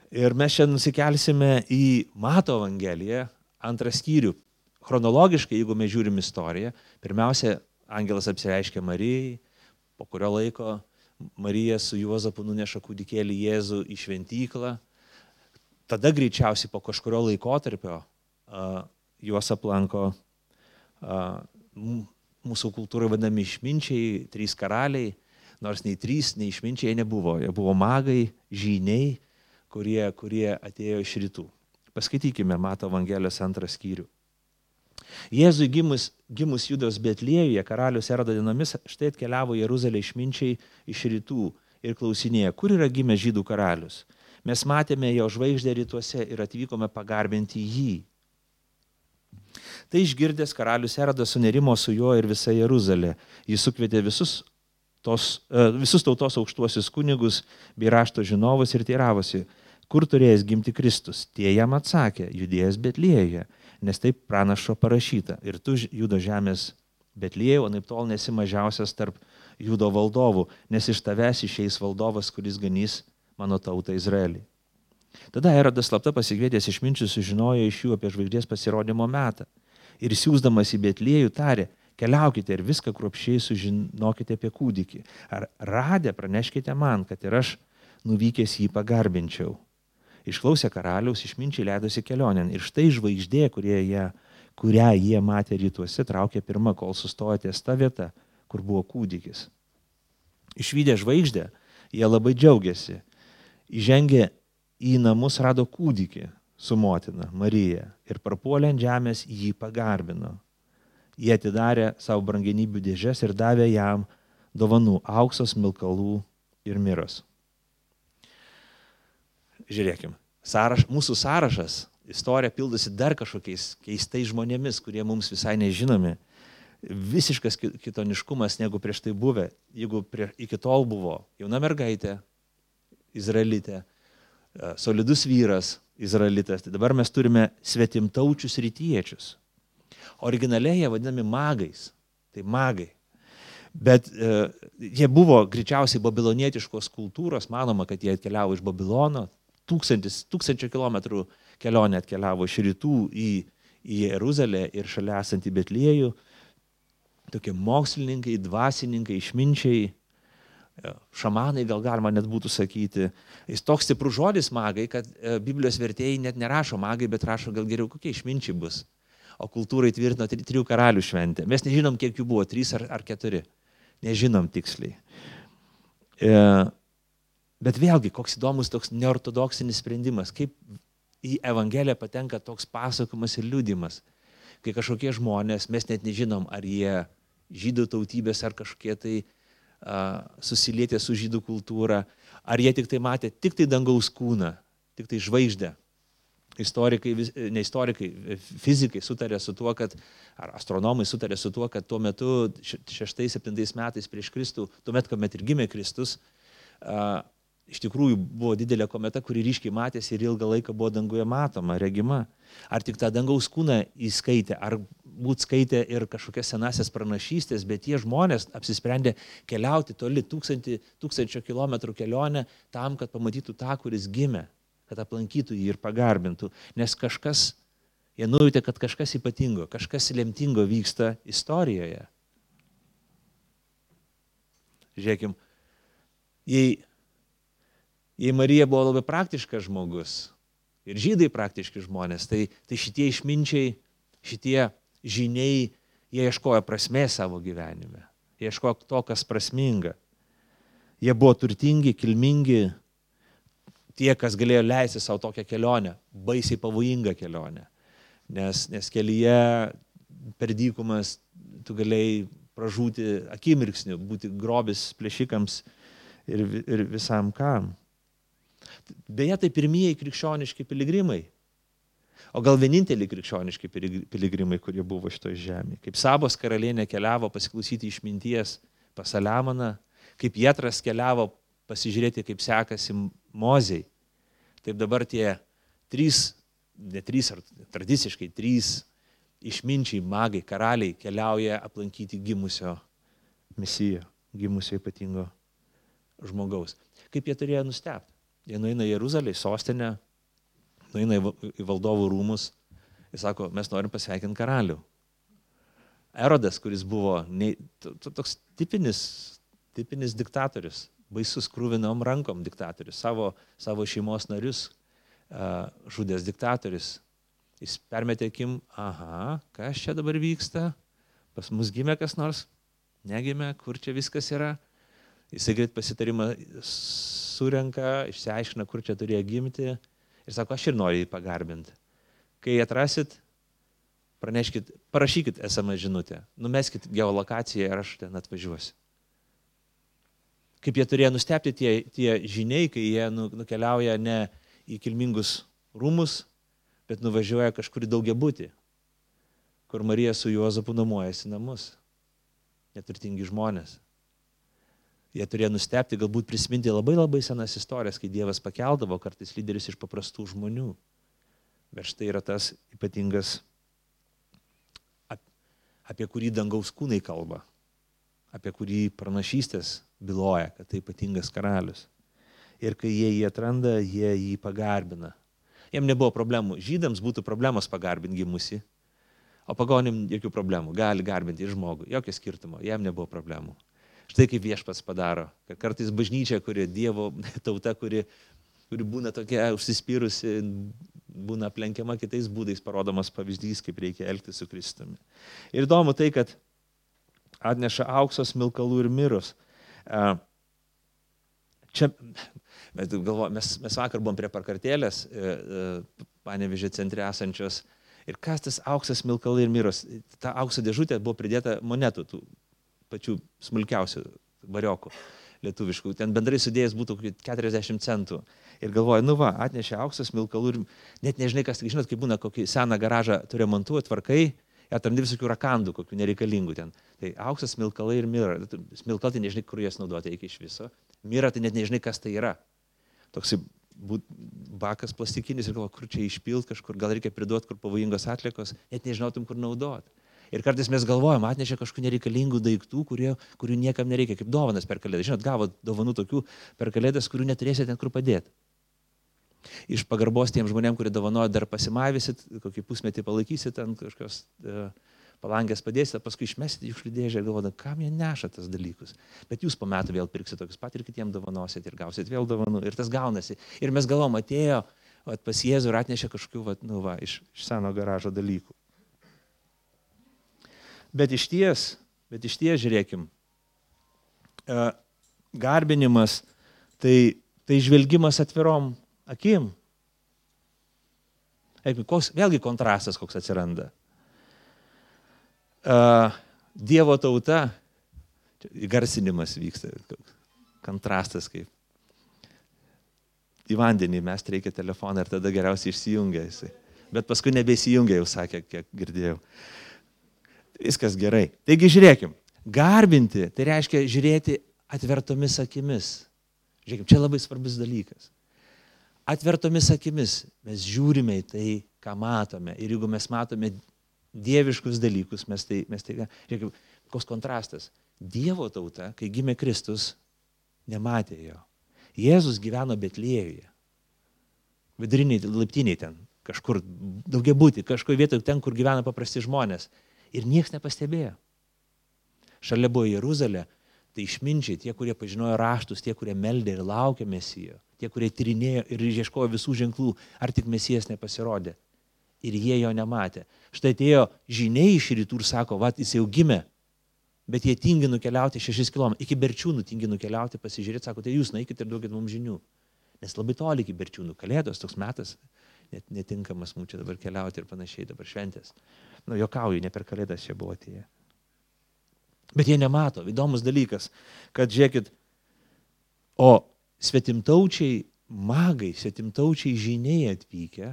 Ir mes čia nusikelsime į Mato Evangeliją, antrą skyrių. Chronologiškai, jeigu mes žiūrim istoriją, pirmiausia, angelas apsireiškia Marijai, po kurio laiko Marija su Juozapu nuneša kūdikėlį Jėzų į šventyklą. Tada greičiausiai po kažkurio laikotarpio uh, juos aplanko uh, mūsų kultūrai vadinami išminčiai, trys karaliai, nors nei trys, nei išminčiai nebuvo. Jie buvo magai, žyniai, kurie, kurie atėjo iš rytų. Paskaitykime Mato Evangelijos antrą skyrių. Jėzui gimus, gimus Judos Betlėjuje, karalius Erodo dienomis, štai atkeliavo Jeruzalė išminčiai iš rytų ir klausinėja, kur yra gimęs žydų karalius. Mes matėme jo žvaigždę rytuose ir atvykome pagarbinti jį. Tai išgirdęs karalius Erodas sunerimo su juo ir visa Jeruzalė. Jis sukvietė visus tos, e, visus tautos aukštuosius kunigus bei rašto žinovus ir teiravosi, kur turėjęs gimti Kristus. Tie jam atsakė, judėjęs Betlėjoje, nes taip pranašo parašyta. Ir tu judo žemės Betlėjau, anaip tol nesi mažiausias tarp judo valdovų, nes iš tavęs išeis valdovas, kuris ganys mano tautą Izraelį. Tada Erodas slapta pasikvietęs išminčių sužinojo iš jų apie žvaigždės pasirodymo metą. Ir siūsdamas į Betliejų tarė, keliaukite ir viską kruopšiai sužinokite apie kūdikį. Ar radę praneškite man, kad ir aš nuvykęs jį pagarbinčiau. Išklausę karaliaus, išminčiai leidosi kelionėn. Ir štai žvaigždė, jie, kurią jie matė rytuose, traukė pirmą, kol sustojo ties ta vieta, kur buvo kūdikis. Išvykę žvaigždę, jie labai džiaugiasi. Įžengė į namus, rado kūdikį su motina Marija ir prapuolė ant žemės jį pagarbino. Jie atidarė savo brangenybių dėžes ir davė jam dovanų auksas, milkalų ir miros žiūrėkim, sąraš, mūsų sąrašas, istorija pildosi dar kažkokiais keistais žmonėmis, kurie mums visai nežinomi. Visiškas kitoniškumas negu prieš tai buvę. Jeigu prie, iki tol buvo jauna mergaitė, izraelitė, e, solidus vyras, izraelitas, tai dabar mes turime svetimtaučius rytiečius. Originaliai jie vadinami magais. Tai magai. Bet e, jie buvo greičiausiai babilonietiškos kultūros, manoma, kad jie atkeliavo iš Babilono, tūkstantis, tūkstančio kilometrų kelionė atkeliavo iš rytų į, į Jeruzalę ir šalia esantį Betliejų. Tokie mokslininkai, dvasininkai, išminčiai, e, šamanai gal galima net būtų sakyti. Jis toks stiprus žodis magai, kad e, Biblijos vertėjai net nerašo magai, bet rašo gal geriau kokie išminčiai bus. O kultūrai tvirtino trijų karalių šventę. Mes nežinom, kiek jų buvo, trys ar, ar keturi. Nežinom tiksliai. E, Bet vėlgi, koks įdomus toks neortodoksinis sprendimas, kaip į Evangeliją patenka toks pasakojimas ir liūdimas, kai kažkokie žmonės, mes net nežinom, ar jie žydų tautybės, ar kažkokie tai uh, susilietė su žydų kultūra, ar jie tik tai matė tik tai dangaus kūną, tik tai žvaigždę. Istorikai, ne istorikai, fizikai sutarė su tuo, kad, ar astronomai sutarė su tuo, kad tuo metu, šeštais, septintais metais prieš Kristų, tuomet, kuomet ir gimė Kristus, uh, iš tikrųjų buvo didelė kometa, kuri ryškiai matėsi ir ilgą laiką buvo danguje matoma, regima. Ar tik tą dangaus kūną įskaitė, ar būt skaitė ir kažkokias senasias pranašystės, bet tie žmonės apsisprendė keliauti toli tūkstantį, tūkstančio kilometrų kelionę tam, kad pamatytų tą, kuris gimė, kad aplankytų jį ir pagarbintų. Nes kažkas, jie nujutė, kad kažkas ypatingo, kažkas lemtingo vyksta istorijoje. Žiūrėkim, jei jei Marija buvo labai praktiškas žmogus ir žydai praktiški žmonės, tai, tai šitie išminčiai, šitie žiniai, jie ieškojo prasmės savo gyvenime. Jie ieškojo to, kas prasminga. Jie buvo turtingi, kilmingi, tie, kas galėjo leisti savo tokią kelionę, baisiai pavojingą kelionę. Nes, nes kelyje per dykumas tu galėjai pražūti akimirksniu, būti grobis plėšikams ir, ir visam kam. Beje, tai pirmieji krikščioniški piligrimai. O gal vieninteliai krikščioniški piligrimai, kurie buvo šitoje žemėje. Kaip Sabos karalienė keliavo pasiklausyti išminties pas Saliamoną, kaip Jetras keliavo pasižiūrėti, kaip sekasi Mozei. Taip dabar tie trys, ne trys, ar tradiciškai trys išminčiai, magai, karaliai keliauja aplankyti gimusio misijo, gimusio ypatingo žmogaus. Kaip jie turėjo nustebti? Jie nueina į Jeruzalę, į sostinę, nueina į valdovų rūmus ir sako, mes norim pasveikinti karalių. Erodas, kuris buvo ne, toks tipinis, tipinis diktatorius, baisus krūvinom rankom diktatorius, savo, savo šeimos narius uh, žudęs diktatorius. Jis permetė akim, aha, kas čia dabar vyksta, pas mus gimė kas nors, negimė, kur čia viskas yra. Jisai greit pasitarimą surenka, išsiaiškina, kur čia turėjo gimti ir sako, aš ir noriu jį pagarbinti. Kai atrasit, praneškit, parašykit SMS žinutę, numeskit geolokaciją ir aš ten atvažiuosiu. Kaip jie turėjo nustepti tie, tie žiniai, kai jie nu, nukeliauja ne į kilmingus rūmus, bet nuvažiuoja kažkur į daugia būtį, kur Marija su Juozapu nuomojasi namus. Neturtingi žmonės. Jie turėjo nustepti, galbūt prisiminti labai labai senas istorijas, kai Dievas pakeldavo kartais lyderius iš paprastų žmonių. Bet štai yra tas ypatingas, apie kurį dangaus kūnai kalba. apie kurį pranašystės byloja, kad tai ypatingas karalius. Ir kai jie jį atranda, jie jį pagarbina. Jiem nebuvo problemų. Žydams būtų problemos pagarbinti gimusi, o pagonim jokių problemų. Gali garbinti ir žmogų. Jokio skirtumo. Jam nebuvo problemų. Štai kaip viešpats padaro. Kad kartais bažnyčia, kuri Dievo tauta, kuri, kuri būna tokia užsispyrusi, būna aplenkiama kitais būdais, parodomas pavyzdys, kaip reikia elgtis su Kristumi. Ir įdomu tai, kad atneša auksos, milkalų ir mirus. Čia mes, galvo, mes, mes vakar buvom prie parkartėlės, e, e, panevižė centre esančios. Ir kas tas auksas, milkalai ir miros? Ta aukso dėžutė buvo pridėta monetų, tų pačių smulkiausių variokų lietuviškų. Ten bendrai sudėjęs būtų 40 centų. Ir galvoju, nu va, atnešė auksas, milkalų ir net nežinai, kas, žinot, kaip būna, kokį seną garažą turi montuoti, tvarkai, atrandi visokių rakandų, kokių nereikalingų ten. Tai auksas, smilkalai ir mira. Smilkalai tai nežinai, kur jas naudoti iki iš viso. Mira tai net nežinai, kas tai yra. Toksai bakas plastikinis ir galvo, kur čia išpilt kažkur, gal reikia priduoti, kur pavojingos atlikos, net nežinotum, kur naudoti. Ir kartais mes galvojam, atnešė kažkokių nereikalingų daiktų, kurie, kurių niekam nereikia, kaip dovanas per kalėdas. Žinot, gavo dovanų tokių per kalėdas, kurių neturėsite ten kur padėti. Iš pagarbos tiem žmonėm, kurie dovanoja, dar pasimavysit, kokį pusmetį palaikysit ant kažkokios e, palangės padėsite, paskui išmesite iš lydėžę ir galvodami, kam jie neša tas dalykus. Bet jūs po metų vėl pirksite tokius pat ir kitiems dovanosit ir gausit vėl dovanų ir tas gaunasi. Ir mes galvom, atėjo vat, pas Jėzų ir atnešė kažkokių, vat, nu va, iš, iš seno garažo dalykų. Bet iš ties, bet iš ties žiūrėkim, e, garbinimas tai, tai žvelgimas atvirom akim. Koks, vėlgi kontrastas koks atsiranda. Uh, dievo tauta, įgarsinimas vyksta, kontrastas kaip. Į vandenį mes reikia telefoną ir tada geriausiai išsijungia jisai. Bet paskui nebesijungia, jau sakė, kiek girdėjau. Viskas gerai. Taigi žiūrėkim, garbinti tai reiškia žiūrėti atvertomis akimis. Žiūrėkim, čia labai svarbus dalykas atvertomis akimis mes žiūrime į tai, ką matome. Ir jeigu mes matome dieviškus dalykus, mes tai, mes tai, žiūrėkime, koks kontrastas. Dievo tauta, kai gimė Kristus, nematė jo. Jėzus gyveno Betlėjuje. Viduriniai, laiptiniai ten, kažkur daugia būti, kažkur vietoje ten, kur gyvena paprasti žmonės. Ir niekas nepastebėjo. Šalia buvo Jeruzalė, tai išminčiai, tie, kurie pažinojo raštus, tie, kurie meldė ir laukė mesijo, tie, kurie tyrinėjo ir ieškojo visų ženklų, ar tik mesijas nepasirodė. Ir jie jo nematė. Štai atėjo žiniai iš rytų ir sako, va, jis jau gimė, bet jie tingi nukeliauti šešis km, iki berčiūnų tingi nukeliauti, pasižiūrėti, sako, tai jūs naikit ir duokit mums žinių. Nes labai toli iki berčiūnų, kalėdos toks metas, net netinkamas mums čia dabar keliauti ir panašiai, dabar šventės. Nu, jokauju, ne per kalėdas čia buvo atėję. Bet jie nemato. Įdomus dalykas, kad žiūrėkit, o svetimtaučiai magai, svetimtaučiai žiniai atvykę,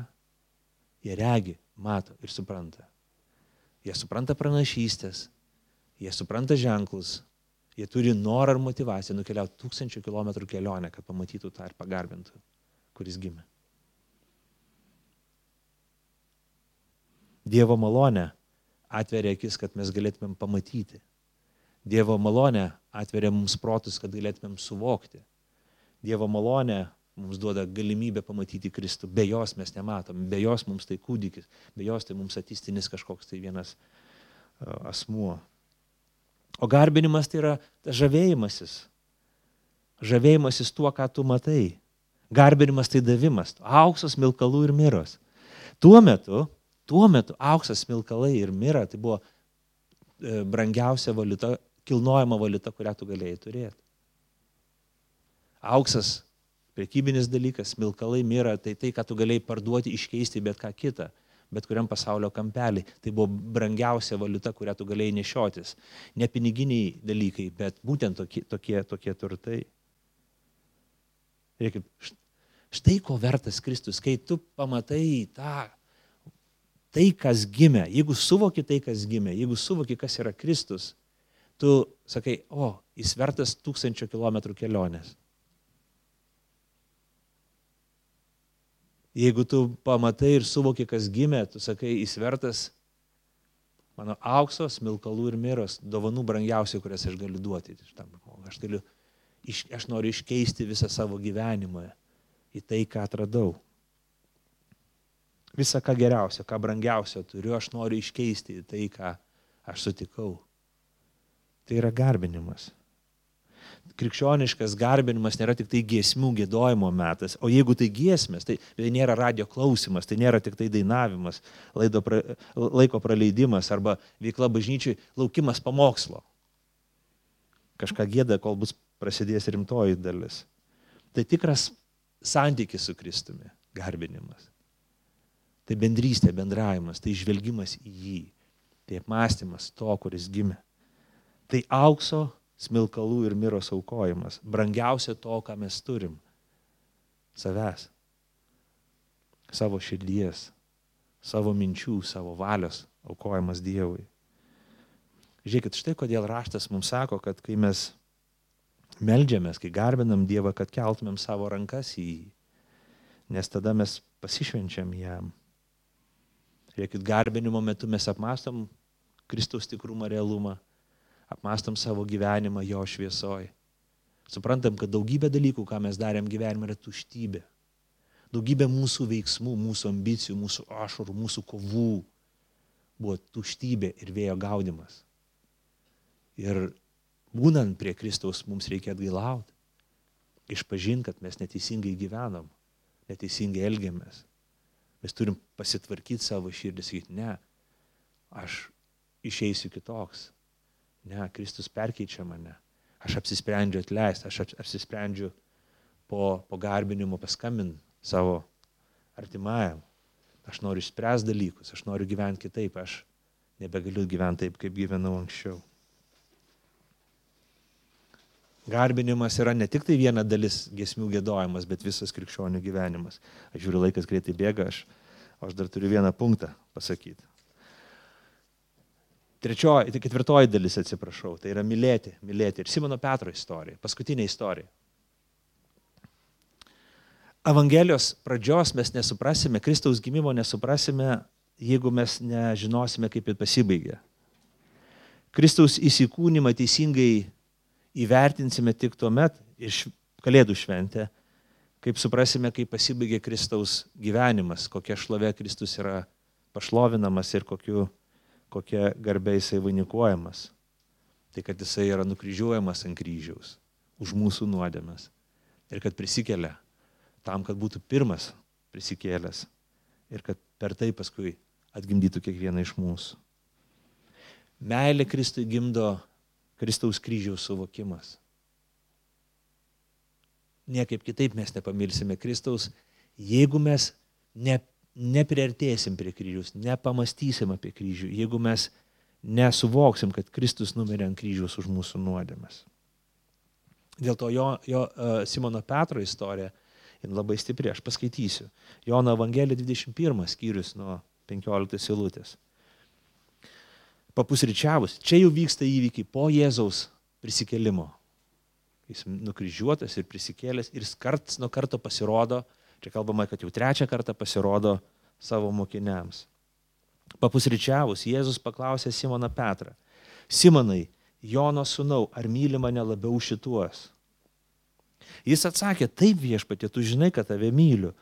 jie regi, mato ir supranta. Jie supranta pranašystės, jie supranta ženklus, jie turi norą ir motivaciją nukeliauti tūkstančių kilometrų kelionę, kad pamatytų tą ir pagarbintų, kuris gimė. Dievo malonė atveria akis, kad mes galėtumėm pamatyti Dievo malonė atveria mums protus, kad galėtumėm suvokti. Dievo malonė mums duoda galimybę pamatyti Kristų. Be jos mes nematom, be jos mums tai kūdikis, be jos tai mums atistinis kažkoks tai vienas asmuo. O garbinimas tai yra žavėjimasis. Žavėjimasis tuo, ką tu matai. Garbinimas tai davimas. Auksas, milkalų ir miros. Tuo metu, tuo metu auksas, milkalai ir mira tai buvo e, brangiausia valiuta kilnojama valiuta, kurią tu galėjai turėti. Auksas, prekybinis dalykas, milkalai, mira, tai tai, ką tu galėjai parduoti, iškeisti bet ką kitą, bet kuriam pasaulio kampelį. Tai buvo brangiausia valiuta, kurią tu galėjai nešiotis. Ne piniginiai dalykai, bet būtent tokie, tokie, tokie turtai. Reikia, štai ko vertas Kristus, kai tu pamatai tą, tai, kas gimė, jeigu suvoki tai, kas gimė, jeigu suvoki, kas yra Kristus, tu sakai, o, jis vertas tūkstančio kilometrų kelionės. Jeigu tu pamatai ir suvoki, kas gimė, tu sakai, jis vertas Mano auksos, milkalų ir miros dovanų brangiausių, kurias aš galiu duoti šitam žmogui. Aš, galiu, aš noriu iškeisti visą savo gyvenimą į tai, ką atradau. Visą, ką geriausio, ką brangiausio turiu, aš noriu iškeisti į tai, ką aš sutikau. Tai yra garbinimas krikščioniškas garbinimas nėra tik tai giesmių gėdojimo metas, o jeigu tai giesmės, tai, tai nėra radio klausimas, tai nėra tik tai dainavimas, pra, laiko praleidimas arba veikla bažnyčiai, laukimas pamokslo. Kažką gėda, kol bus prasidės rimtoji dalis. Tai tikras santykis su Kristumi, garbinimas. Tai bendrystė, bendravimas, tai žvelgimas į jį, tai apmąstymas to, kuris gimė. Tai aukso smilkalų ir miros aukojimas. Brangiausia to, ką mes turim. Savęs. Savo širdies, savo minčių, savo valios aukojimas Dievui. Žiūrėkit, štai kodėl raštas mums sako, kad kai mes melžiamės, kai garbinam Dievą, kad keltumėm savo rankas į jį, nes tada mes pasišvenčiam jam. Žiūrėkit, garbinimo metu mes apmastom Kristaus tikrumą, realumą apmastom savo gyvenimą jo šviesoj. Suprantam, kad daugybė dalykų, ką mes darėm gyvenime, yra tuštybė. Daugybė mūsų veiksmų, mūsų ambicijų, mūsų ašarų, mūsų kovų buvo tuštybė ir vėjo gaudimas. Ir būnant prie Kristaus mums reikia atgailauti, išpažinti, kad mes neteisingai gyvenom, neteisingai elgiamės. Mes turim pasitvarkyti savo širdį, sakyti, ne, aš išeisiu kitoks, Ne, Kristus perkeičia mane. Aš apsisprendžiu atleisti, aš apsisprendžiu po, po garbinimo paskambinti savo artimajam. Aš noriu spręsti dalykus, aš noriu gyventi kitaip, aš nebegaliu gyventi taip, kaip gyvenau anksčiau. Garbinimas yra ne tik tai viena dalis gesmių gėdojimas, bet visas krikščionių gyvenimas. Aš žiūriu, laikas greitai bėga, aš, aš dar turiu vieną punktą pasakyti. Trečioji, tai ketvirtoji dalis, atsiprašau, tai yra mylėti, mylėti. Ir Simono Petro istorija, paskutinė istorija. Evangelijos pradžios mes nesuprasime, Kristaus gimimo nesuprasime, jeigu mes nežinosime, kaip jis pasibaigė. Kristaus įsikūnymą teisingai įvertinsime tik tuo met iš Kalėdų šventę, kaip suprasime, kaip pasibaigė Kristaus gyvenimas, kokia šlovė Kristus yra pašlovinamas ir kokiu kokia garbė jisai vainikuojamas. Tai kad jisai yra nukryžiuojamas ant kryžiaus už mūsų nuodėmes. Ir kad prisikelia tam, kad būtų pirmas prisikėlęs. Ir kad per tai paskui atgimdytų kiekvieną iš mūsų. Meilė Kristui gimdo Kristaus kryžiaus suvokimas. Niekaip kitaip mes nepamilsime Kristaus, jeigu mes ne, nepriartėsim prie kryžiaus, nepamastysim apie kryžių, jeigu mes nesuvoksim, kad Kristus numirė ant kryžiaus už mūsų nuodėmes. Dėl to jo, jo uh, Simono Petro istorija labai stipri, aš paskaitysiu. Jono Evangelija 21 skyrius nuo 15 eilutės. Papusryčiavus, čia jau vyksta įvykiai po Jėzaus prisikelimo. Jis nukryžiuotas ir prisikėlęs ir karts nuo karto pasirodo Čia kalbama, kad jau trečią kartą pasirodo savo mokiniams. Papusryčiavus, Jėzus paklausė Simoną Petrą. Simonai, Jono sūnau, ar myli mane labiau šituos? Jis atsakė, taip viešpatė, tu žinai, kad tave myliu.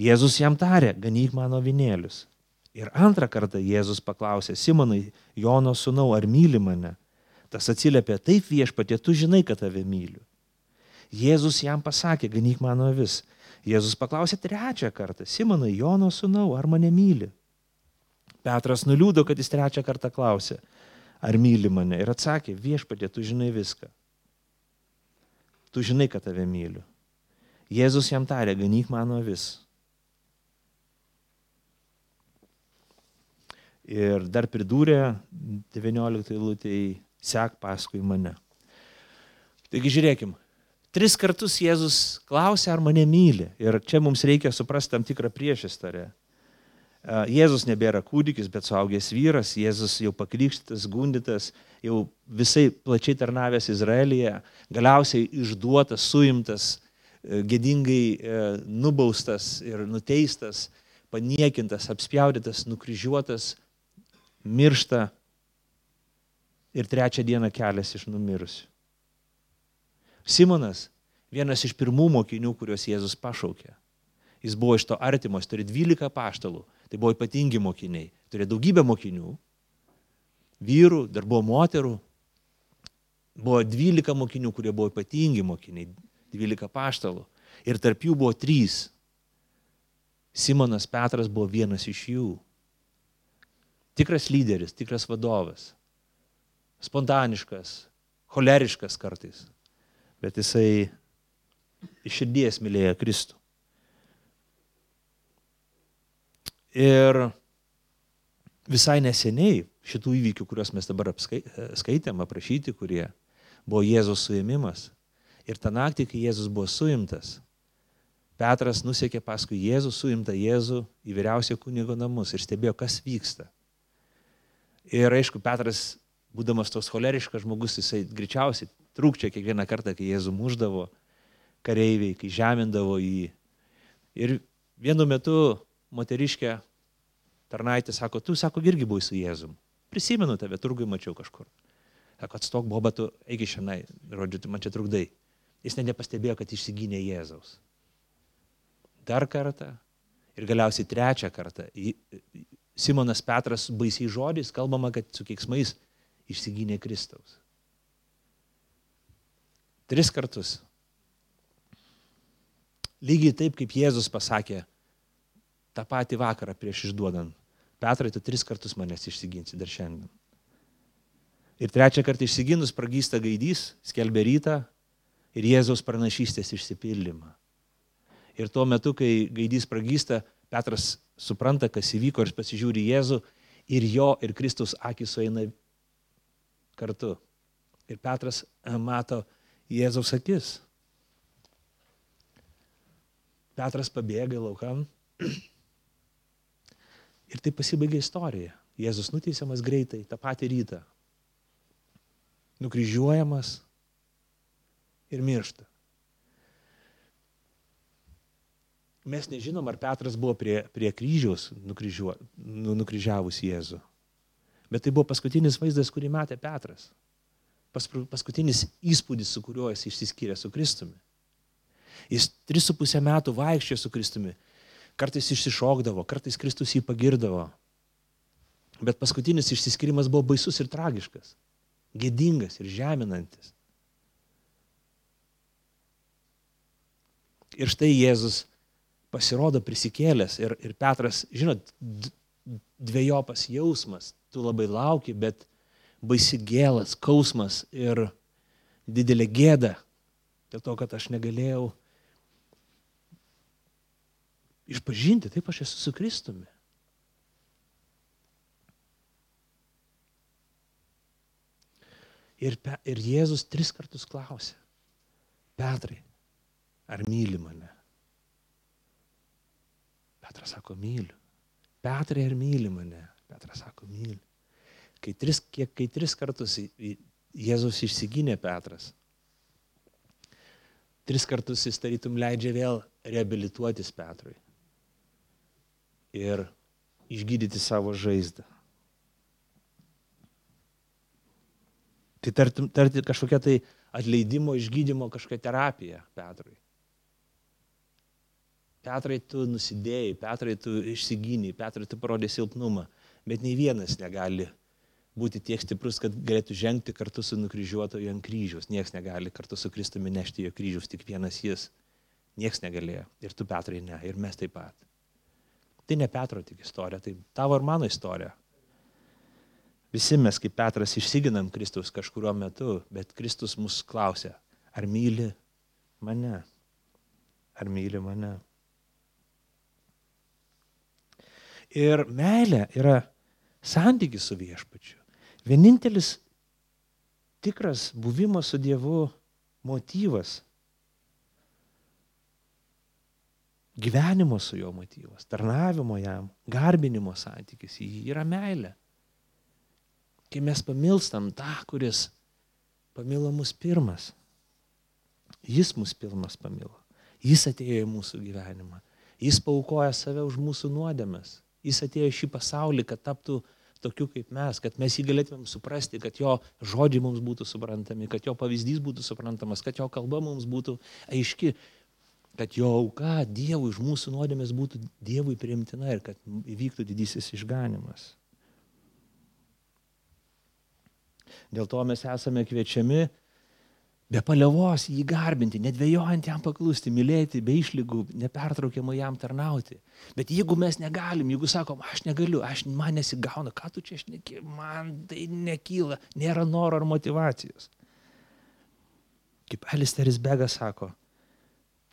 Jėzus jam tarė, ganyk mano vinėlius. Ir antrą kartą Jėzus paklausė, Simonai, Jono sūnau, ar myli mane? Tas atsiliepė, taip viešpatė, tu žinai, kad tave myliu. Jėzus jam pasakė, ganyk mano vis. Jėzus paklausė trečią kartą, Simonai, Jono sūnau, ar mane myli? Petras nuliūdo, kad jis trečią kartą klausė, ar myli mane. Ir atsakė, viešpatė, tu žinai viską. Tu žinai, kad tave myliu. Jėzus jam tarė, ganyk mano vis. Ir dar pridūrė 19 eilutėje, sek paskui mane. Taigi žiūrėkim, Tris kartus Jėzus klausė, ar mane myli. Ir čia mums reikia suprasti tam tikrą priešistorę. Jėzus nebėra kūdikis, bet suaugęs vyras, Jėzus jau pakrikštytas, gundytas, jau visai plačiai tarnavęs Izraelyje, galiausiai išduotas, suimtas, e, gėdingai e, nubaustas ir nuteistas, paniekintas, apspjaudytas, nukryžiuotas, miršta ir trečią dieną kelias iš numirusių. Simonas, vienas iš pirmų mokinių, kuriuos Jėzus pašaukė. Jis buvo iš to artimo, jis turi 12 paštalų, tai buvo ypatingi mokiniai, turi daugybę mokinių, vyrų, dar buvo moterų, buvo 12 mokinių, kurie buvo ypatingi mokiniai, 12 paštalų. Ir tarp jų buvo trys. Simonas Petras buvo vienas iš jų. Tikras lyderis, tikras vadovas. Spontaniškas, choleriškas kartais. Bet jisai iš širdies mylėjo Kristų. Ir visai neseniai šitų įvykių, kuriuos mes dabar skaitėm, aprašyti, kurie buvo Jėzos suėmimas. Ir tą naktį, kai Jėzus buvo suimtas, Petras nusekė paskui Jėzų, suimtą Jėzų į vyriausio kunigo namus ir stebėjo, kas vyksta. Ir aišku, Petras, būdamas tos choleriškas žmogus, jisai greičiausiai trūkčia kiekvieną kartą, kai Jėzų muždavo kareiviai, kai žemindavo jį. Ir vienu metu moteriškė tarnaitė sako, tu, sako, irgi buvai su Jėzum. Prisimenu tave, turgui mačiau kažkur. Sako, atstok boba, tu eigi šiandien, žodžiu, tu man čia trukdai. Jis net nepastebėjo, kad išsigynė Jėzaus dar kartą ir galiausiai trečią kartą. Simonas Petras baisiai žodis, kalbama, kad su keiksmais išsigynė Kristaus. Tris kartus. Lygiai taip, kaip Jėzus pasakė tą patį vakarą prieš išduodant. Petrai, tu tris kartus manęs išsiginsi dar šiandien. Ir trečią kartą išsiginus pragysta gaidys, skelbė rytą ir Jėzaus pranašystės išsipildymą. Ir tuo metu, kai gaidys pragysta, Petras supranta, kas įvyko ir pasižiūri Jėzų ir jo ir Kristus akis sueina kartu. Ir Petras e, mato Jėzaus akis. Petras pabėga laukam. Ir tai pasibaigia istorija. Jėzus nuteisiamas greitai, tą patį rytą. Nukryžiuojamas ir miršta. Mes nežinom, ar Petras buvo prie, prie kryžiaus nukryžiuo, nu, nukryžiavus Jėzų. Bet tai buvo paskutinis vaizdas, kurį matė Petras. Pas, paskutinis įspūdis, su kuriuo jis išsiskyrė su Kristumi. Jis tris su pusę metų vaikščiojo su Kristumi. Kartais išsišokdavo, kartais Kristus jį pagirdavo. Bet paskutinis išsiskyrimas buvo baisus ir tragiškas. Gėdingas ir žeminantis. Ir štai Jėzus pasirodo prisikėlęs ir, ir Petras, žinot, dviejopas jausmas, tu labai lauki, bet baisi gėlas, skausmas ir didelė gėda dėl to, kad aš negalėjau išpažinti, taip aš esu su Kristumi. Ir, ir Jėzus tris kartus klausė, Petrai, ar myli mane? Petras sako, myliu. Petrai, ar myli mane? Petras sako, myliu. Kai tris, kiek, kai tris kartus Jėzus išsigynė Petras, tris kartus jis tarytum leidžia vėl reabilituotis Petrui ir išgydyti savo žaizdą. Tai tartum, tarti kažkokia tai atleidimo, išgydymo kažkokia terapija Petrui. Petrai, tu nusidėjai, Petrai, tu išsigyniai, Petrai, tu parodė silpnumą, bet nei vienas negali būti tiek stiprus, kad galėtų žengti kartu su nukryžiuotoju ant kryžiaus. Niekas negali kartu su Kristumi nešti jo kryžius, tik vienas jis. Niekas negalėjo. Ir tu, Petrai, ne. Ir mes taip pat. Tai ne Petro tik istorija, tai tavo ir mano istorija. Visi mes, kaip Petras, išsiginam Kristus kažkurio metu, bet Kristus mus klausia, ar myli mane? Ar myli mane? Ir meilė yra santykis su viešpačiu. Vienintelis tikras buvimo su Dievu motyvas. Gyvenimo su juo motyvas, tarnavimo jam, garbinimo santykis, jį yra meilė. Kai mes pamilstam tą, kuris pamilo mus pirmas, jis mus pirmas pamilo, jis atėjo į mūsų gyvenimą, jis paukoja save už mūsų nuodėmes, Jis atėjo šį pasaulį, kad taptų tokiu kaip mes, kad mes jį galėtumėm suprasti, kad jo žodžiai mums būtų suprantami, kad jo pavyzdys būtų suprantamas, kad jo kalba mums būtų aiški, kad jo auka Dievui už mūsų nuodėmės būtų Dievui priimtina ir kad įvyktų didysis išganimas. Dėl to mes esame kviečiami be palievos jį garbinti, nedvėjojant jam paklusti, mylėti, be išlygų, nepertraukiamai jam tarnauti. Bet jeigu mes negalim, jeigu sakom, aš negaliu, aš man nesigauna, ką tu čia šneki, man tai nekyla, nėra noro ar motivacijos. Kaip Alisteris Begas sako,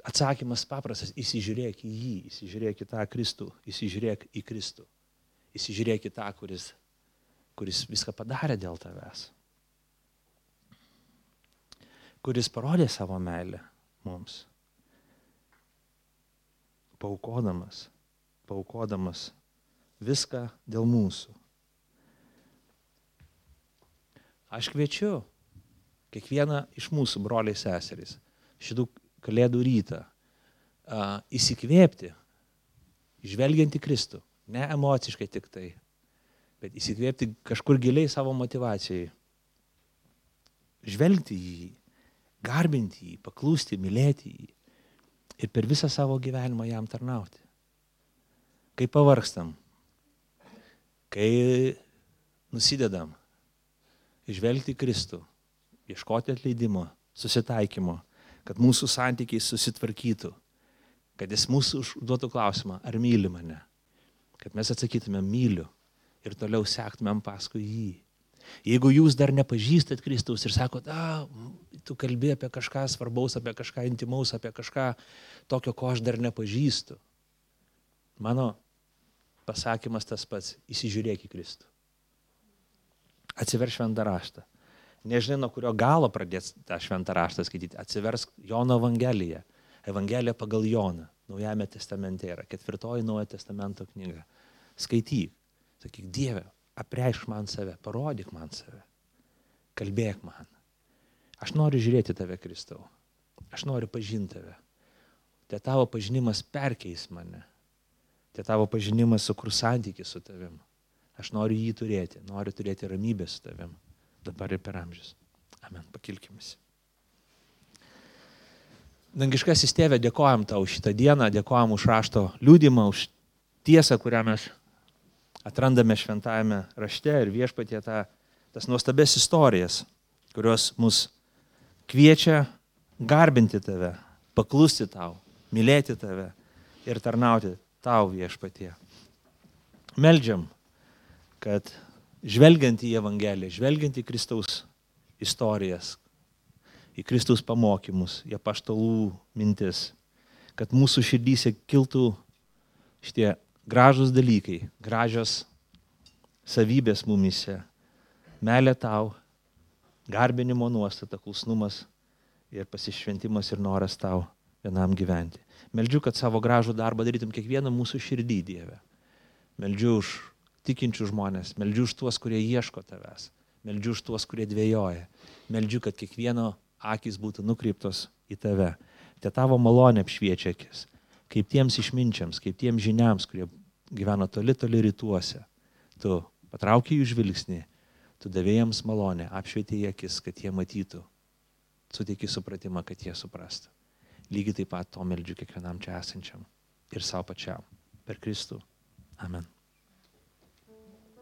atsakymas paprastas, įsižiūrėk į jį, įsižiūrėk į tą Kristų, įsižiūrėk į Kristų, įsižiūrėk į tą, kuris, kuris viską padarė dėl tavęs kuris parodė savo meilę mums. Paukodamas, paukodamas viską dėl mūsų. Aš kviečiu kiekvieną iš mūsų broliai seserys šitų kalėdų rytą a, įsikvėpti, žvelgiant į Kristų, ne emociškai tik tai, bet įsikvėpti kažkur giliai savo motivacijai, žvelgti į jį garbinti jį, paklūsti, mylėti jį ir per visą savo gyvenimą jam tarnauti. Kai pavargstam, kai nusidedam, išvelgti Kristų, ieškoti atleidimo, susitaikymo, kad mūsų santykiai susitvarkytų, kad jis mūsų užduotų klausimą, ar myli mane, kad mes atsakytumėm myliu ir toliau sektumėm paskui jį. Jeigu jūs dar nepažįstat Kristaus ir sakot, a, tu kalbi apie kažką svarbaus, apie kažką intimaus, apie kažką tokio, ko aš dar nepažįstu. Mano pasakymas tas pats - įsižiūrėk į Kristų. Atsiverš šventą raštą. Nežinai, nuo kurio galo pradės tą šventą raštą skaityti. Atsiversk Jono Evangeliją. Evangelija pagal Joną. Naujame testamente yra. Ketvirtoji Naujojo testamento knyga. Skaityk. Sakyk, Dieve, apreišk man save, parodyk man save. Kalbėk man. Aš noriu žiūrėti tave, Kristau. Aš noriu pažinti tave. Te tavo pažinimas perkeis mane. Te tavo pažinimas sukurs santyki su tavim. Aš noriu jį turėti. Noriu turėti ramybę su tavim. Dabar ir per amžius. Amen. Pakilkimės. Dangiškasis tėvė, dėkojam tau šitą dieną, dėkojam už rašto liūdimą, už tiesą, kurią mes atrandame šventajame rašte ir viešpatie tą, tas nuostabės istorijas, kurios mus kviečia garbinti tave, paklusti tau, mylėti tave ir tarnauti tau viešpatie. Meldžiam, kad žvelgiant į Evangeliją, žvelgiant į Kristaus istorijas, į Kristaus pamokymus, į paštalų mintis, kad mūsų širdyse kiltų šitie gražus dalykai, gražios savybės mumise, meilė tau, garbinimo nuostata, klusnumas ir pasišventimas ir noras tau vienam gyventi. Meldžiu, kad savo gražų darbą darytum kiekvieną mūsų širdį, Dieve. Meldžiu už tikinčių žmonės, meldžiu už tuos, kurie ieško tavęs, meldžiu už tuos, kurie dvėjoja, meldžiu, kad kiekvieno akis būtų nukreiptos į tave. Te tavo malonė apšviečia akis, kaip tiems išminčiams, kaip tiems žiniams, kurie gyvena toli, toli rytuose. Tu patraukiai jų žvilgsnį Tu davėjams malonę, apšvietė į akis, kad jie matytų, suteiki supratimą, kad jie suprastų. Lygiai taip pat to meldžiu kiekvienam čia esančiam ir savo pačiam. Per Kristų. Amen.